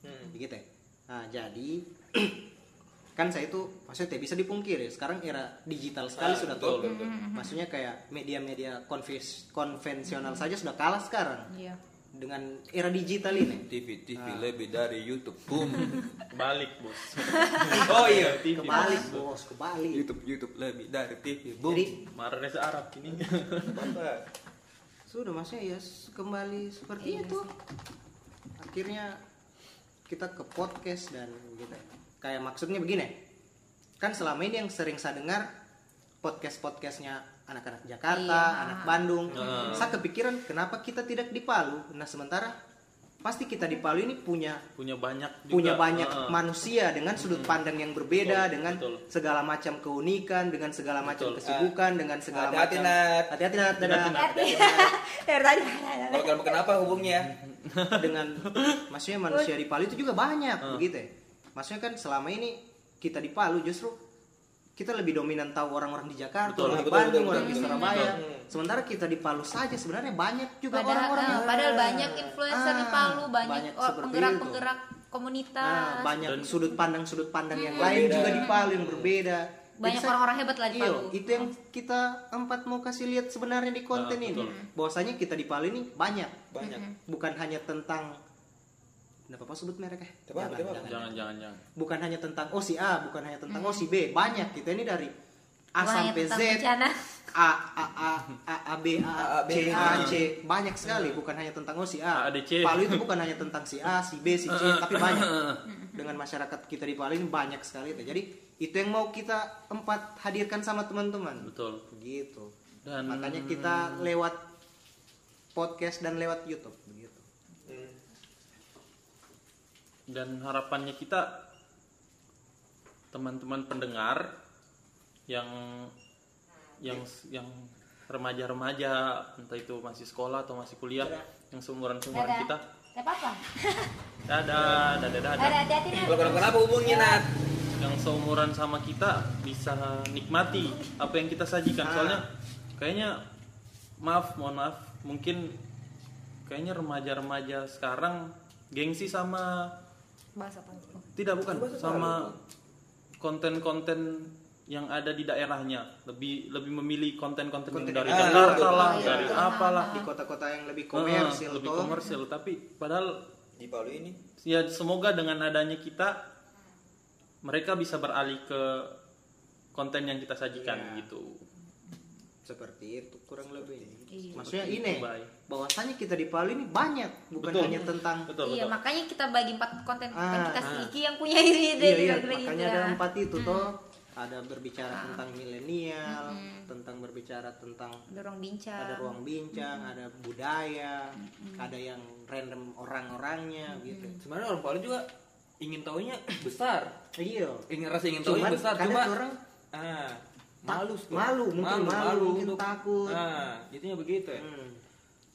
Hmm. begitu ya? Nah jadi <clears throat> kan saya itu maksudnya tidak bisa dipungkiri sekarang era digital sekali Ah, sudah betul, tuh betul. maksudnya kayak media-media konvensional saja sudah kalah sekarang. Iya dengan era digital ini? TV, TV lebih dari YouTube. Boom. <laughs> balik bos. <laughs> Oh iya, TV kebalik bos. Kebalik YouTube, YouTube lebih dari TV. Boom. jadi reza Arab ini. Sudah maksudnya ya kembali seperti Iya itu. Akhirnya kita ke podcast dan gitu. Kayak maksudnya begini kan selama ini yang sering saya dengar podcast podcastnya anak-anak Jakarta Iya. anak Bandung saya kepikiran kenapa kita tidak di Palu nah sementara pasti kita di Palu ini punya punya banyak juga. punya banyak Heeh. manusia dengan sudut pandang yang berbeda Betul, dengan betul. segala macam keunikan dengan segala macam Betul. kesibukan dengan segala Hati-hati, macam Nat. hati-hati Nat, hati <laughs> tadi Kalau kamu kenapa hubungnya? <laughs> dengan maksudnya manusia di Palu itu juga banyak begitu ya maksudnya kan selama ini kita di Palu justru kita lebih dominan tahu orang-orang di Jakarta, Betul, orang di betul, Bandung, betul, orang di. Surabaya. Betul. Sementara kita di Palu saja sebenarnya banyak juga padahal, orang-orang eh, yang padahal banyak influencer di Ah, Palu banyak, penggerak-penggerak komunitas Nah, banyak Dan- sudut pandang sudut pandang yang lain juga di Palu yang berbeda. Banyak orang-orang hebat lah di Iya, Palu itu yang kita empat mau kasih lihat sebenarnya di konten Ah, ini. betul. Bahwasanya kita di Palu ini banyak, Banyak. bukan hanya tentang Kenapa apa sebut merek ya? Apa-apa, tidak apa-apa. jangan jangan jangan Bukan hanya tentang oh si A, bukan hanya tentang oh si B, banyak. Kita ini dari A Wah, sampai Z, bencana. A A A A A B A A, A, B, C. A C banyak sekali bukan hanya tentang oh si A. A, D, C. Palu itu bukan hanya tentang si A, si B, si C, <laughs> tapi banyak. Dengan masyarakat kita di Palu ini banyak sekali. itu. Jadi itu yang mau kita empat hadirkan sama teman-teman. betul Begitu. dan Makanya kita lewat podcast dan lewat YouTube begitu. Hmm. Dan harapannya kita teman-teman pendengar yang yang yang remaja-remaja entah itu masih sekolah atau masih kuliah yang seumuran-seumuran Dadah. kita Gak apa-apa. <laughs> dadah dadah dadah Ada hati-hati nih. Kalau kenapa kenapa hubungnya Nat? yang seumuran sama kita bisa nikmati apa yang kita sajikan Ah. soalnya kayaknya maaf mohon maaf mungkin kayaknya remaja-remaja sekarang gengsi sama Bahasa apa? Tidak bukan sama konten-konten yang ada di daerahnya lebih lebih memilih konten-konten yang dari yang- Jakarta Ah, lah dari Iya. apalah Di kota-kota yang lebih Ah, komersil lebih toh. komersil tapi padahal Di Palu ini. ya semoga dengan adanya kita mereka bisa beralih ke konten yang kita sajikan Iya. gitu Seperti itu kurang lebih. Iya. Maksudnya Seperti ini bahwasanya kita di Palu ini banyak bukan Betul. hanya tentang betul iya, betul. makanya kita bagi empat konten kan Ah, kita ah. Iki yang punya ide iya, iya, makanya ada empat itu toh. Ada berbicara tentang milenial tentang berbicara tentang ada ruang bincang. ada ruang bincang ada budaya ada yang random orang-orangnya gitu. Sebenarnya orang Palu juga ingin tahunya besar. Iya. Ingin rasa ingin tahunya Cuman besar cuma orang ah malu Skor. malu, mungkin malu, mungkin untuk- takut. ah jadinya begitu ya Hmm.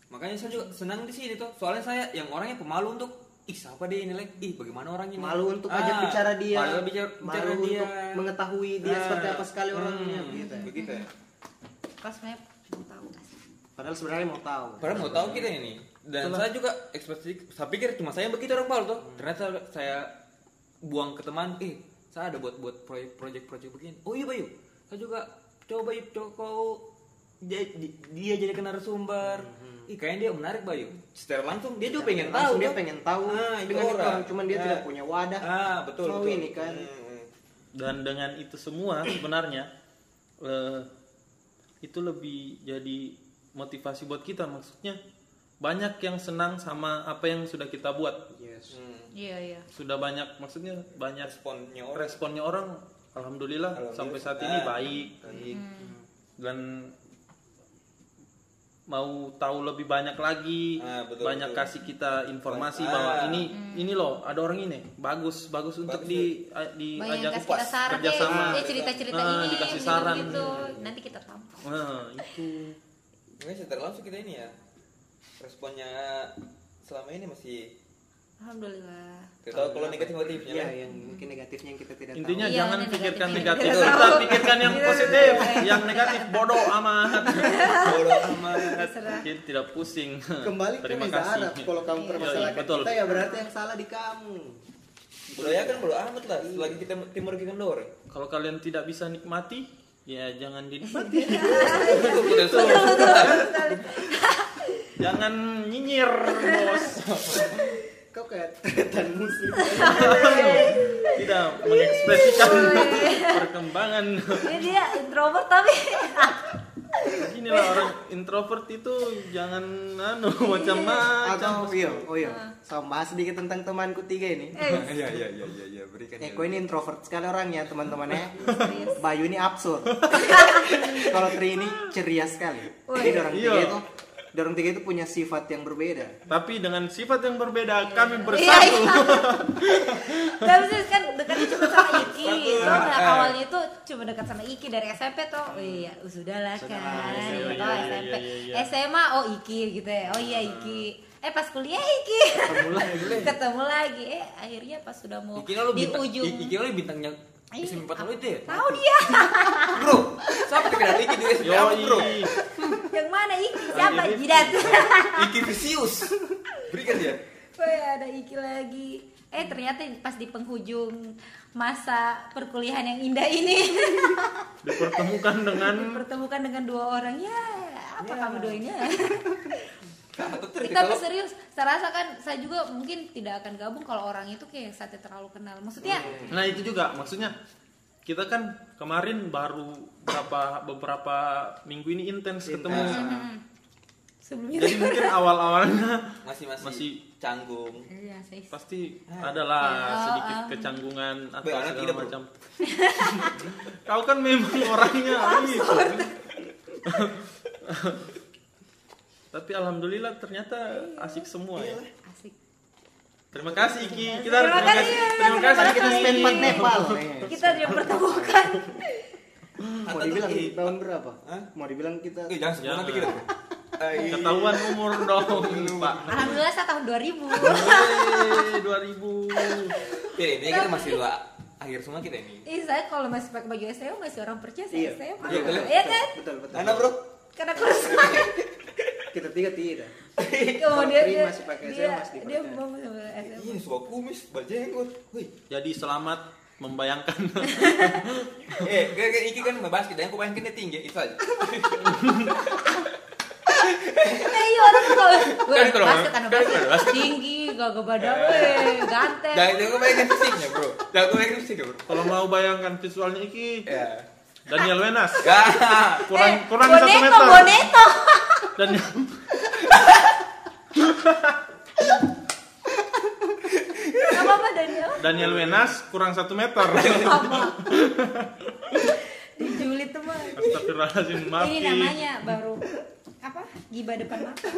makanya saya juga senang di sini tuh soalnya saya yang orangnya pemalu untuk ih siapa dia ini lagi ih bagaimana orangnya ini? malu untuk Ah, ajak bicara dia malu bicara, bicara malu dia untuk mengetahui dia Ah, seperti apa sekali hmm, orangnya gitu ya. begitu ya pas map mau tahu padahal sebenarnya mau tahu Padahal mau tahu kita ini. Dan saya juga ekspresi, saya pikir cuma saya yang begitu orang Palu tuh. Ternyata saya buang ke teman, eh saya ada buat buat proyek proyek proyek begini. Oh iya Bayu, saya juga coba coba kau dia, di- dia jadi narasumber. Ih kayaknya dia menarik Bayu. Secara langsung dia juga pengen tahu. Langsung dia tuh. pengen tahu Ah, itu dengan itu orang. orang cuman dia Ya. tidak punya wadah Ah betul. mau betul. ini kan Hmm. dan dengan itu semua <coughs> sebenarnya eh, itu lebih jadi motivasi buat kita maksudnya banyak yang senang sama apa yang sudah kita buat yes Hmm. iya iya sudah banyak maksudnya banyak Responnya orang. responnya orang alhamdulillah, Alhamdulillah. sampai saat ini Ah, baik baik. dan mau tahu lebih banyak lagi Ah, betul, banyak betul. kasih kita informasi Ah. bahwa ini ini loh ada orang ini bagus bagus untuk Bagus, di a- banyak diajak kasih kita saran deh kerjasama dia cerita cerita Ah, ini dikasih gitu, saran gitu. nanti kita tampung nah itu Mungkin secara langsung kita ini ya. Responnya selama ini masih alhamdulillah tahu kalau negatif negatifnya. ya yang mungkin negatifnya yang kita tidak intinya Iya, jangan ini pikirkan negatif. negatif kita pikirkan yang positif yang negatif bodoh amat <laughs> Bodoh amat. terserah Jadi tidak pusing tahu kembali ke terima kasih Arab kalau kamu Iya, permasalahkan iya, betul. kita ya berarti yang salah di kamu Bodoh ya kan bodoh amat lah. Selagi kita timur kita kendor. kalau kalian tidak bisa nikmati ya jangan dinikmati <laughs> jangan nyinyir bos <laughs> kau kayak tretan muslim tidak mengekspresikan perkembangan. Ini dia introvert tapi. Inilah orang introvert itu jangan anu macam-macam. Atau iya oh iya. Sama bahas sedikit tentang temanku tiga ini. Eh, <laughs> Iya iya iya iya iya. Berikan. Eko ini introvert sekali orangnya teman-temannya. Bayu ini absurd. <laughs> Kalau Tri ini ceria sekali. Jadi orang tiga Iya. itu, orang tiga itu punya sifat yang berbeda. tapi dengan sifat yang berbeda kami iya bersatu. iya. <laughs> Tapi sih kan dekatnya cuma sama Iki. Tau nggak, awalnya itu cuma dekat sama Iki dari SMP tuh oh iya sudah lah kan. Iya, iya, iya, SMP iya, iya. SMA oh Iki gitu ya. Oh iya Iki. Eh pas kuliah Iki. Ketemu lagi. <laughs> Eh akhirnya pas sudah mau Iki lo di bintang, ujung. Iki lo bintangnya Iya. SMP 4 lo itu ya? tahu dia. <laughs> Bro, siapa yang kenal Iki di SMP bro? Yang mana Iki? Siapa? Jidat. <laughs> Iki Vicious. Berikan dia. Wih, ada Iki lagi. Eh ternyata pas di penghujung masa perkuliahan yang indah ini. <laughs> Dipertemukan dengan dipertemukan dengan dua orang. Ya apa kamu doanya Atau terus tapi serius saya rasa kan saya juga mungkin tidak akan gabung kalau orang itu kayak saatnya terlalu kenal. Maksudnya nah itu juga maksudnya kita kan kemarin baru beberapa beberapa minggu ini intens ketemu. Hmm, sebelumnya jadi <laughs> mungkin awal-awalnya masih masih, Masih- canggung. Iya, saya pasti adalah Ya, sedikit um. kecanggungan atau segala macam. <laughs> Kau kan memang orangnya <laughs> gitu. Tapi alhamdulillah ternyata asik semua ya. asik Terima kasih Iki. Kita harus Terima terima kasih, kasih. Terima kasih terima Kita part Nepal. kita dipertemukan <laughs> Mau dibilang tahun berapa? Hah? Mau dibilang kita Eh, jangan sebut nanti kita. Ketahuan umur dong, <laughs> Pak. alhamdulillah saya tahun 2000 Yeay, 2000. Oke, ini kita masih dua akhir semua kita ini. Ih, saya kalau masih pakai baju SMA masih orang percaya Iya. saya SMA. Iya, betul. Iya kan? betul betul. Mana bro? Kita tiga tidak. <laughs> Kemudian Tri dia, masih pakai dia, SMA, masih dia mau sama SMA. Ini sebuah kumis, berjenggot. Wih, Jadi selamat membayangkan. <laughs> eh, kayak kayak Iki kan basket, yang aku bayangin dia tinggi, itu aja. Nah, <laughs> iya orang tuh gue Kan kalau- basket kan basket tinggi, gagah badan, weh, ganteng. Jangan jangan aku bayangin fisiknya bro. Jangan aku bayangin fisiknya bro. Kalau mau bayangkan visualnya Iki, Ya. Daniel Wenas. Gak. Kurang Eh, kurang satu boneto, meter. Boneto, Dan <laughs> Apa apa Daniel? Daniel Wenas kurang satu meter. Dijulit teman. Astagfirullahaladzim, maaf Ini namanya baru apa? Gibah depan mata.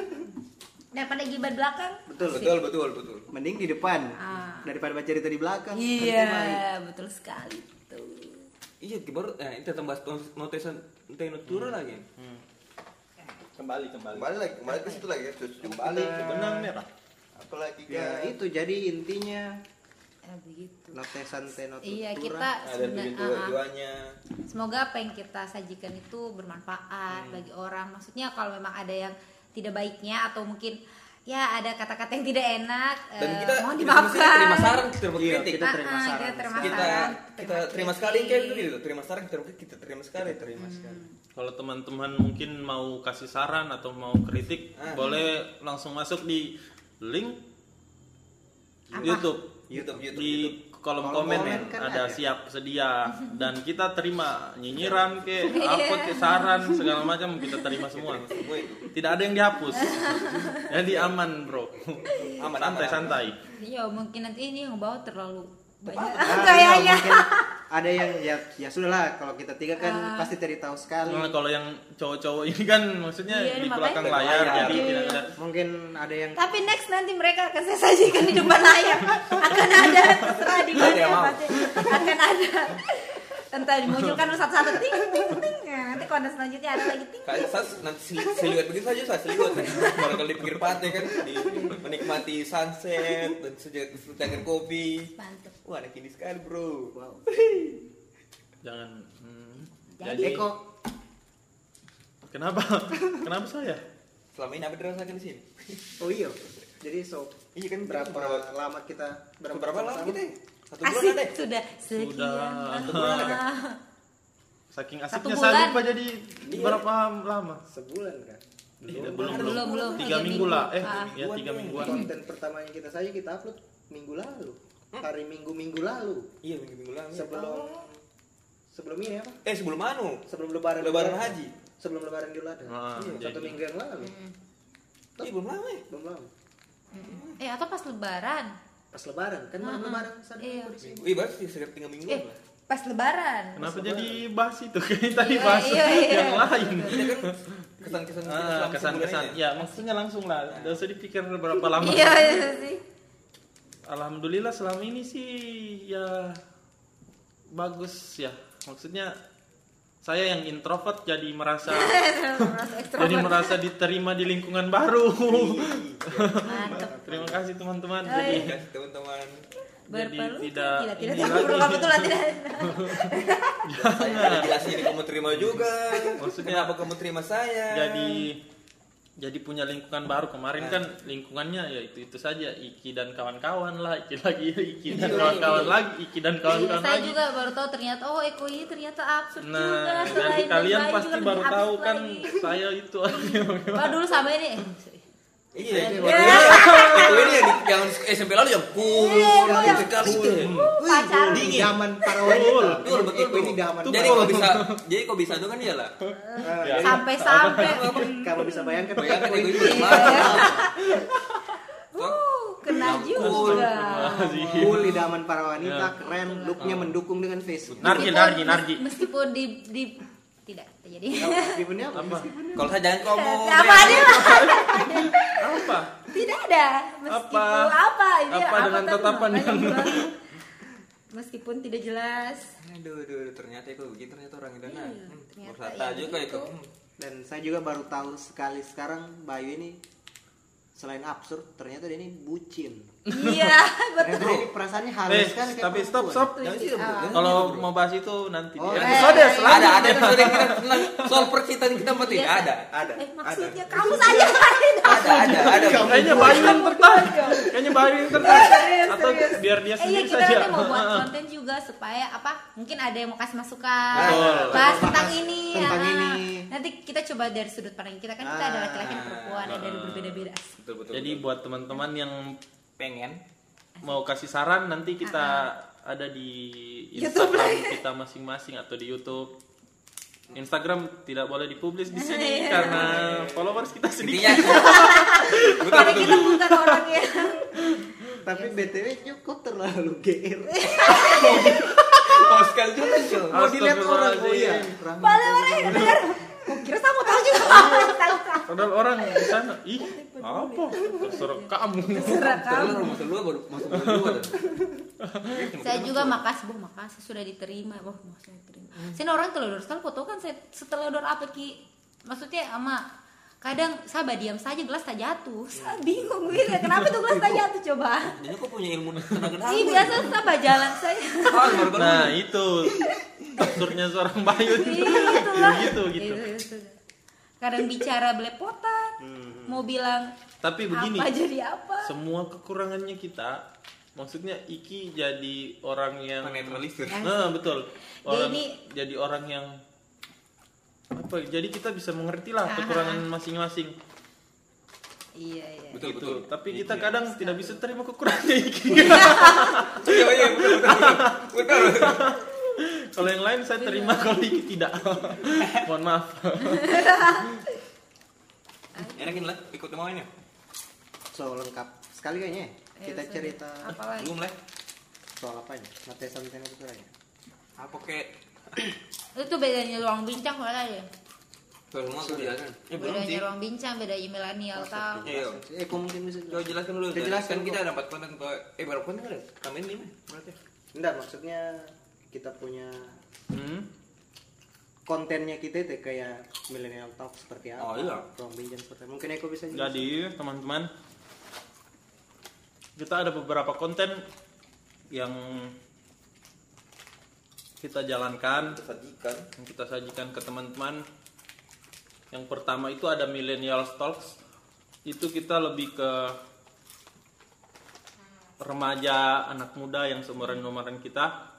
Daripada gibah belakang. betul betul betul betul mending di depan Ah. daripada baca cerita di belakang Kan. Iya, betul sekali tuh. iya baru eh itu tambah notisan nutura lagi Kembali, kembali. kembali lagi kembali ke situ lagi ya Kembali ke benang merah. apalagi ya kan itu jadi intinya Ya begitu. notesan tenotutura Iya, kita ada sebenarnya ah, ah. semoga apa yang kita sajikan itu bermanfaat bagi orang. Maksudnya kalau memang ada yang tidak baiknya atau mungkin ya ada kata-kata yang tidak enak, dan eh, kita mohon kita dimaafkan. semestinya terima saran kita terima Iya, kritik kita terima saran. kita terima kita saran, kita terima sekali kayak gitu terima saran kita terima kita terima sekali terima sekali Kalau teman-teman mungkin mau kasih saran atau mau kritik, Ah. boleh langsung masuk di link Apa? YouTube. YouTube YouTube Di YouTube. Kolom Kolom komen, komen kan ada ada. siap sedia <laughs> dan kita terima nyinyiran ke <laughs> Iya. apa ke saran segala macam kita terima semua. Tidak ada yang dihapus. <laughs> Jadi aman, Bro. Aman, santai aman, santai. Iya, mungkin nanti ini yang bawa terlalu banyak Ah, kayaknya. iya, mungkin ada yang ya ya sudahlah kalau kita tiga kan Ah. pasti cari tahu sekali Nah, kalau yang cowok-cowok ini kan maksudnya Iya, di belakang layar Layar. jadi Iya. tidak ada mungkin ada yang Tapi next nanti mereka akan saya sajikan di depan layar akan ada terserah di mana pasti akan ada. Entah dimunculkan satu-satu ting ting ting. Nah, nanti konten selanjutnya ada lagi ting. Kayak saya nanti seliwet begitu saja saya seliwet baru kali di pinggir pantai kan di, menikmati sunset dan sejak secangkir kopi Mantap. Wah anak ini sekali bro. Wow. <laughs> jangan hmm, Jadi- jadi Eko kenapa? <laughs> Kenapa saya? Selama ini apa dirasakan di sini. <laughs> Oh iya. Jadi so iya kan? berapa berapa lama kita berapa lama sama-sama? kita? Satu bulan Asik ada ya? sudah sekian. Sudah. Satu bulan ada saking asiknya saya lupa jadi berapa lama? Sebulan kan? Tidak, Belum, belum, belum, belum. tiga Tiga minggu lah. Eh. Ah. ya tiga mingguan. konten pertama yang kita. Saja kita upload minggu lalu hari minggu minggu lalu. Iya minggu minggu lalu. Sebelum sebelum ini apa? Eh sebelum anu? Sebelum lebaran lebaran Adha. haji. Sebelum lebaran Idul Adha Nah, Iya, satu jadi- minggu yang lalu. Iya belum lama ya? belum lama. Eh atau pas lebaran? pas lebaran kan malam Ah, ah. lebaran sana Iya. di sini. minggu iya berarti sekitar tiga minggu Eh lah. pas lebaran. kenapa jadi bahas itu? Kayak <laughs> tadi Iya, bahas iya, iya. yang lain. Kita kan kesan-kesan ah, kesan-kesan. sebulan ini. ya maksudnya langsung lah. Tidak usah dipikir berapa <laughs> lama. Iya iya sih. Alhamdulillah selama ini sih ya bagus ya. Maksudnya saya yang introvert jadi merasa <laughs> jadi merasa diterima di lingkungan baru. Mantap. Terima kasih teman-teman. Oh, Jadi Terima kasih teman-teman jadi tidak tidak tidak tidak perlu lagi. betul tidak. ada jelasin ini kamu terima juga Maksudnya- kenapa kamu terima saya Jadi jadi punya lingkungan baru kemarin kan lingkungannya ya itu itu saja Iki dan kawan-kawan lah Iki lagi <laughs> Iki dan Iya, kawan-kawan iya. lagi Iki dan Iya, kawan-kawan saya lagi juga baru tahu ternyata oh Eko ini ternyata absurd juga. Nah, nanti Selain kalian pasti juga baru tahu kan saya itu <laughs> <laughs> Pak dulu sama ini. Eh, iya. Iya. itu. <laughs> Ini yang yang SMP lalu yang cool Iya, yang sekali. <laughs> itu Pacar. Ini zaman para wanita Betul, betul, ini zaman jadi kok bisa jadi kok bisa itu kan dia lah Ah, Ya. jadi Sampai-sampai. kamu <laughs> bisa bayangkan bayangkan itu Iya. mana Uh, kena juga. Cool. Di zaman para wanita Ya. keren looknya mendukung dengan face. Nargi, Meskipun- nargi, nargi. Meskipun di di tidak terjadi. <laughs> Meskipun apa? Apa? kalau saya jangan ngomong Apa ada lah? Apa? Tidak ada. Meskipun Apa? apa? Ini Apa dengan tadi tatapan yang-. Meskipun tidak jelas. aduh aduh aduh, ternyata itu begitu ternyata orang itu nah Iya, ternyata bersata ya juga itu begitu. Hmm. dan saya juga baru tahu sekali sekarang Bayu ini selain absurd ternyata dia ini bucin Iya, <laughs> <laughs> betul. ini perasaannya halus Eh, kayak tapi stop, stop. Ah. Jangan Kalau gitu, mau bahas itu nanti Oh, di eh. episode Eh, selanjutnya. ada ada episode yang kita tentang soal percintaan kita mati Iya, ada ada Eh, ada maksudnya kamu saja ada ada ada Kayaknya Bayu yang tertarik. Kayaknya Bayu yang tertarik. Serius, Atau biar dia Eh iya sendiri kita saja. nanti mau buat <laughs> konten juga supaya apa? Mungkin ada yang mau kasih masukan, Betul. bahas tentang ini. Tentang ah. ini. Nanti kita coba dari sudut pandang kita kan kita ada Ah. laki-laki dan perempuan dari berbeda-beda. betul betul Jadi buat teman-teman yang pengen mau kasih saran nanti kita ada di YouTube. Instagram kita masing-masing atau di YouTube. Instagram tidak boleh dipublis di sini Iya. karena followers kita sedikit. <laughs> betul kita bukan orang yang tapi btw cukup terlalu gr Mau <laughs> sekali juga mau dilihat orang oh iya Astagfirullahaladzim. Padahal kira sama tahu juga. Padahal orang di sana, ih apa? Terserah kamu. Terserah kamu. Masuk dulu baru masuk dulu dulu. Saya juga makasih bu, makasih sudah diterima. Wah, maksudnya diterima. Saya orang telur sekali foto kan saya setelah apa ki? Maksudnya ama kadang saya diam saja gelas tak jatuh. Saya bingung gitu. Kenapa tuh gelas tak jatuh coba? Jadi kok punya ilmu tenaga dalam? Ih biasa saya jalan saya. Ah. Nah itu absurdnya seorang Bayu. Gitu lah. gitu gitu. Itu, itu. Kadang bicara belepotan, mau bilang Tapi begini, apa jadi apa? semua kekurangannya kita, maksudnya Iki jadi orang yang Menetralisir. Nah, betul. Orang Jadi- jadi orang yang apa? Jadi kita bisa mengerti lah kekurangan masing-masing. Iya iya. Betul gitu. betul. Tapi kita kadang tidak bisa terima kekurangan Iki. <laughs> Iya iya betul betul. Betul. betul. kalau yang lain saya terima, kalau Iki tidak. <laughs> Mohon maaf. Enakin lah ikut mau ini. so lengkap sekali kayaknya ya. Ya, kita cerita apa lagi? Belum lah. soal apa ya materi santai itu ya Apa kek? Itu bedanya ruang bincang mana ya? Kalau semua aku jelasin. Eh Bedanya ruang bincang, bedanya milenial tahu. Iya. eh kok mungkin bisa Coba jelaskan dulu. Kita jelaskan kan kita dapat konten ke eh berapa konten ada? Tambahin lima berarti. enggak maksudnya kita punya Hmm? kontennya kita itu kayak millennial talk seperti apa Oh, iya. ruang bincang seperti apa mungkin Eko bisa jelaskan. Jadi teman-teman kita ada beberapa konten yang kita jalankan, Sajikan. yang kita sajikan ke teman-teman. Yang pertama itu ada millennial talks. Itu kita lebih ke remaja, anak muda yang seumuran-umuran kita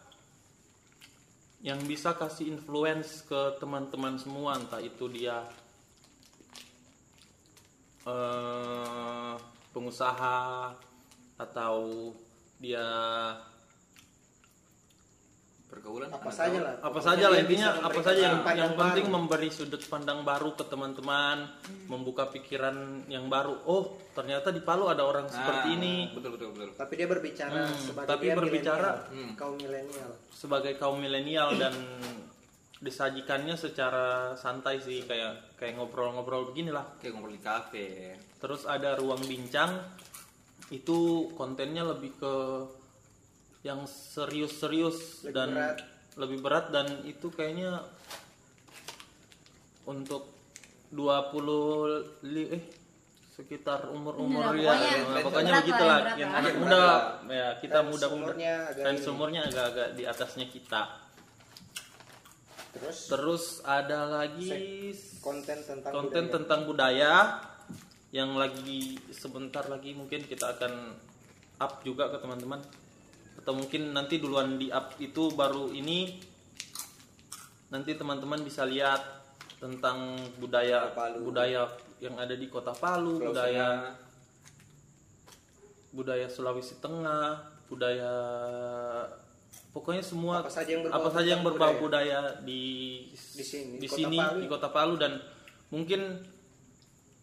yang bisa kasih influence ke teman-teman semua entah itu dia eh, pengusaha atau dia Pergaulan apa saja lah apa saja lah intinya apa saja yang yang penting baru. memberi sudut pandang baru ke teman-teman membuka pikiran yang baru oh ternyata di Palu ada orang seperti ini Betul betul betul. tapi dia berbicara Hmm, sebagai tapi dia berbicara, milenial, hmm. kaum milenial sebagai kaum milenial dan disajikannya secara santai sih kayak kayak ngobrol-ngobrol beginilah Kayak ngobrol di kafe. terus ada ruang bincang itu kontennya lebih ke yang serius-serius Lebih dan berat. lebih berat dan itu kayaknya untuk 20 li- eh sekitar umur-umur Nah, ya pokoknya nah, begitulah yang lah. anak muda ya kita sumurnya agak dan ini. sumurnya agak-agak di atasnya kita terus terus ada lagi konten tentang konten budaya. tentang budaya yang lagi sebentar lagi mungkin kita akan up juga ke teman-teman atau mungkin nanti duluan di up itu baru ini nanti teman-teman bisa lihat tentang budaya budaya yang ada di kota Palu Pulau budaya budaya Sulawesi Tengah budaya pokoknya semua Apa saja yang berbau apa saja yang berbau budaya. budaya di Di sini, di Kota sini Palu. di kota Palu dan mungkin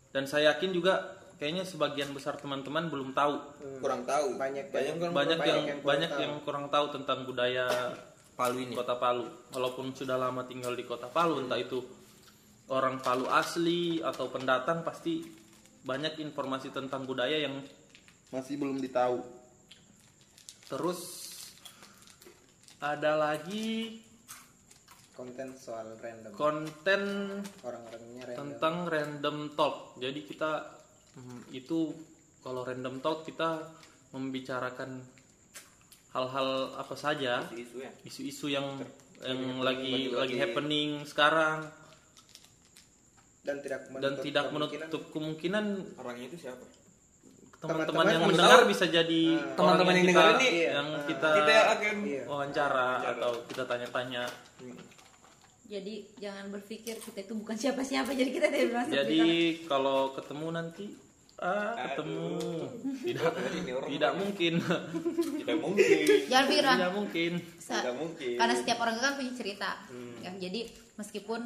dan saya yakin juga kayaknya sebagian besar teman-teman belum tahu Kurang tahu. Banyak banyak kan banyak yang yang kurang banyak tahu. yang kurang tahu tentang budaya Palu ini. kota Palu walaupun sudah lama tinggal di kota Palu entah itu orang Palu asli atau pendatang pasti banyak informasi tentang budaya yang masih belum ditahu terus ada lagi konten soal random konten orang-orangnya random tentang random talk. Jadi kita hmm, itu kalau random talk kita membicarakan hal-hal apa saja, Isu ya. isu-isu yang yang happening, lagi lagi- lagi lagi- happening sekarang dan tidak dan tidak menutup kemungkinan Orangnya itu siapa? teman-teman yang yang mendengar tahu. bisa jadi Ah. Teman-teman yang kita- dengar ini, yang Ah. kita, Kita akan Iya. wawancara atau kita tanya-tanya. Jadi jangan berpikir kita itu bukan siapa-siapa jadi kita tidak Jadi kalau ketemu nanti ah ketemu tidak tidak mungkin Tidak mungkin. jangan pikir tidak mungkin Tidak mungkin. karena setiap orang kan punya cerita ya jadi meskipun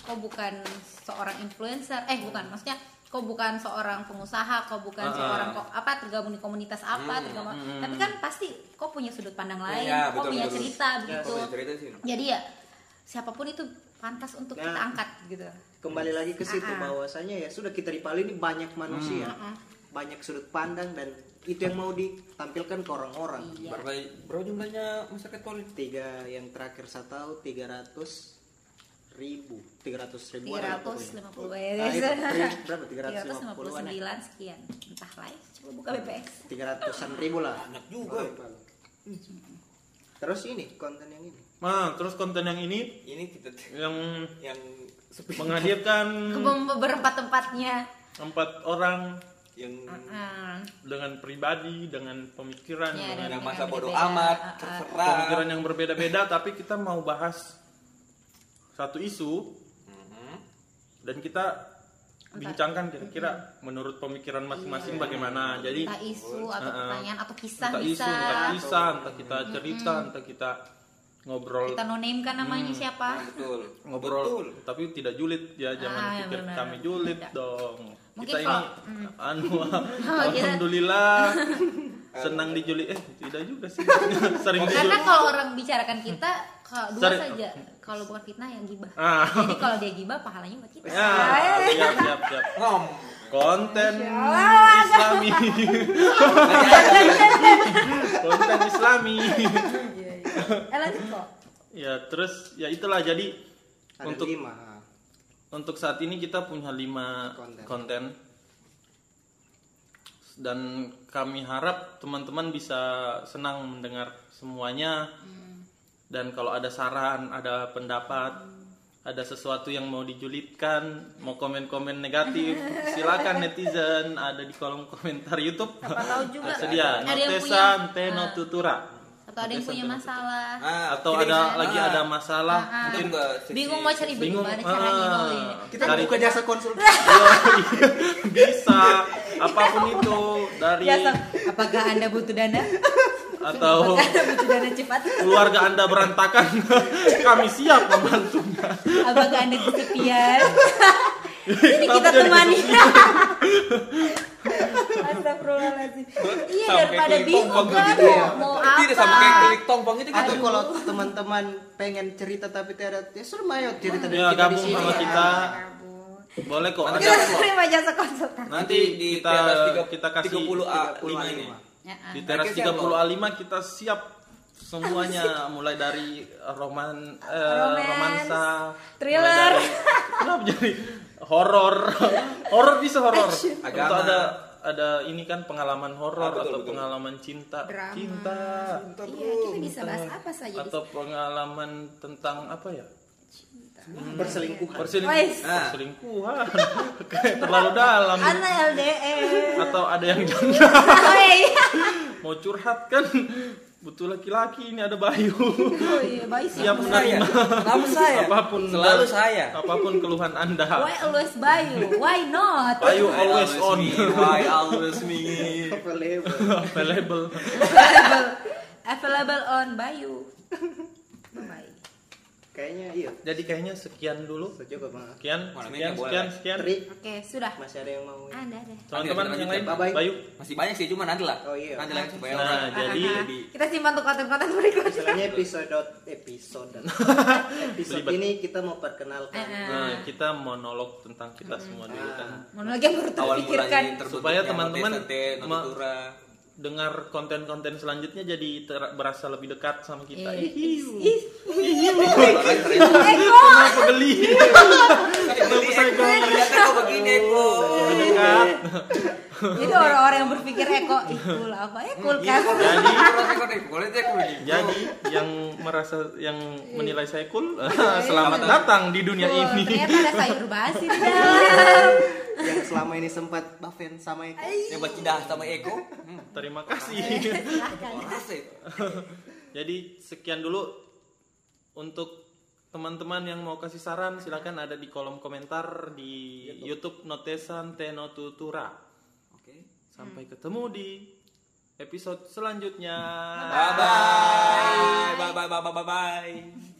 kau bukan seorang influencer eh bukan maksudnya kau bukan seorang pengusaha kau bukan Ah. seorang kok apa tergabung di komunitas apa tergabung tapi kan pasti kau punya sudut pandang lain Ya, kau betul, punya betul. cerita Ya, begitu punya cerita sih. jadi ya siapa pun itu pantas untuk Nah. kita angkat gitu kembali lagi ke situ Ah, ah. bahwasanya ya sudah kita di Pali ini banyak manusia. Mm, banyak sudut pandang dan itu yang mau ditampilkan ke orang-orang. Iya. Berapa, berapa jumlahnya masyarakat Poli? tiga yang terakhir saya tahu 300 ribu. 300 ribu tiga ratus lima puluh Nah, itu, tri- berapa? 359 350 sekian. Entah lah ya. coba buka BPS 300an ribu lah. Banyak juga. terus ini konten yang ini. Nah, terus konten yang ini? Ini kita yang yang menghadirkan ke beberapa tempatnya empat orang yang Ah, dengan pribadi, dengan pemikiran, Ya, dengan yang dengan masa bodoh amat, Ah, ah. terserah. pemikiran yang berbeda-beda, <laughs> tapi kita mau bahas satu isu Mhm. dan kita bincangkan kira-kira menurut pemikiran masing-masing bagaimana. Jadi entah isu atau ah. pertanyaan atau kisah entah bisa isu, entah kisah, entah kita cerita, entah kita ngobrol. Kita no name kan namanya Hmm. siapa? Betul. ngobrol. Betul. tapi tidak julid. Ya jangan Ah, ya pikir benar. kami julid Tidak. dong. Mungkin kita ini Hmm. anu <laughs> Oh, kita- alhamdulillah. <laughs> Senang dijulid. Eh tidak juga sih. <laughs> Sering karena dijulid. Kalau orang bicarakan kita kalau dua Sorry. saja. Kalau bukan fitnah yang gibah. Ah. Jadi kalau dia gibah pahalanya buat kita. Ya siap siap siap. Ngom. konten islami. Konten islami eh lanjut kok ya terus ya itulah jadi ada untuk lima Untuk saat ini kita punya lima Konten. konten. Dan kami harap teman-teman bisa senang mendengar semuanya. Dan kalau ada saran, ada pendapat, ada sesuatu yang mau dijulitkan, mau komen-komen negatif, <laughs> silakan netizen ada di kolom komentar YouTube. Siapa tahu juga yang Notesan punya- Teno Tutura. Atau ada yang punya masalah. Ah, Atau ada bisa- lagi ah, ada masalah, Ah, ah. mungkin bingung mau cari bingung. gimana caranya ah, kita Dari- buka jasa konsul <laughs> bisa apa pun itu dari Biasa, apakah anda butuh dana? Atau apakah anda butuh dana cepat? Keluarga anda berantakan. <laughs> Kami siap membantunya. Apakah anda kesepian <laughs> ini kita temani. Astagfirullahaladzim. Iya daripada bingung kan? gitu mau, mau apa? Tidak sama kayak klik tombol itu atau gitu. kalau teman-teman pengen cerita tapi tidak ya suruh mayo cerita dari ya kita di gabung sini sama ya. kita. Boleh kok. Nanti Kita terima jasa nanti di kita kita kasih 30 A 30 lima ini. Ya, ah. di teras Mereka siap 30 A5 kita siap semuanya. Mulai dari roman eh, romansa thriller. mulai dari- kenapa jadi horor <laughs> horor bisa horor Agama. atau ada ada ini kan pengalaman horor Ah, atau betul. pengalaman cinta. Drama. cinta. Iya kita bisa bahas apa saja atau pengalaman tentang apa ya? Berselingkuhan perselingkuhan. Wes. Ah. perselingkuhan. <laughs> Kayak terlalu dalam. Anak LDR atau ada yang <laughs> janda Oh iya. Mau curhat kan butuh laki-laki ini ada Bayu <laughs> Oh iya sih siap Saya. menerima Kenapa saya? apa pun Selalu saya. apa pun keluhan anda Why always Bayu? Why not? Bayu always on me. Why always me? available <laughs> available Available, available on Bayu. <laughs> Bye. kayaknya iya jadi kayaknya sekian dulu cukup Bang. sekian sekian sekian sekian Tri Oke sudah. masih ada yang mau Ada ada. teman-teman yang lain bye-bye. Bayu Masih banyak sih, cuma nanti lah. Oh, iya. Nanti lah supaya Nah, orang jadi kita simpan untuk konten-konten berikutnya. Misalnya episode episode <laughs> episode ini kita mau perkenalkan Ah. nah kita monolog tentang kita semua dulu kan Monolog yang baru awal terpikirkan. Supaya teman-teman ma- Notura. Dengar konten-konten selanjutnya jadi ter- berasa lebih dekat sama kita. Iya. Ihiu. Ih, Orang keren. Eko. kenapa geli Kenapa saya Ternyata kok begini lebih dekat. Jadi orang-orang yang berpikir Eko, ih cool apa? Ya cool kan? jadi cek begini. jadi yang merasa yang menilai saya cool <laughs> selamat datang di dunia ini. Ternyata ada sayur basi di <laughs> dalam. Yang selama ini sempat Baven sama Eko Yang bercinta sama Eko. Hmm. terima kasih Silahkan. Jadi sekian dulu untuk teman-teman yang mau kasih saran silakan ada di kolom komentar di YouTube Notesan Teno Tutura Oke. sampai ketemu di episode selanjutnya Bye bye. Bye bye bye bye bye.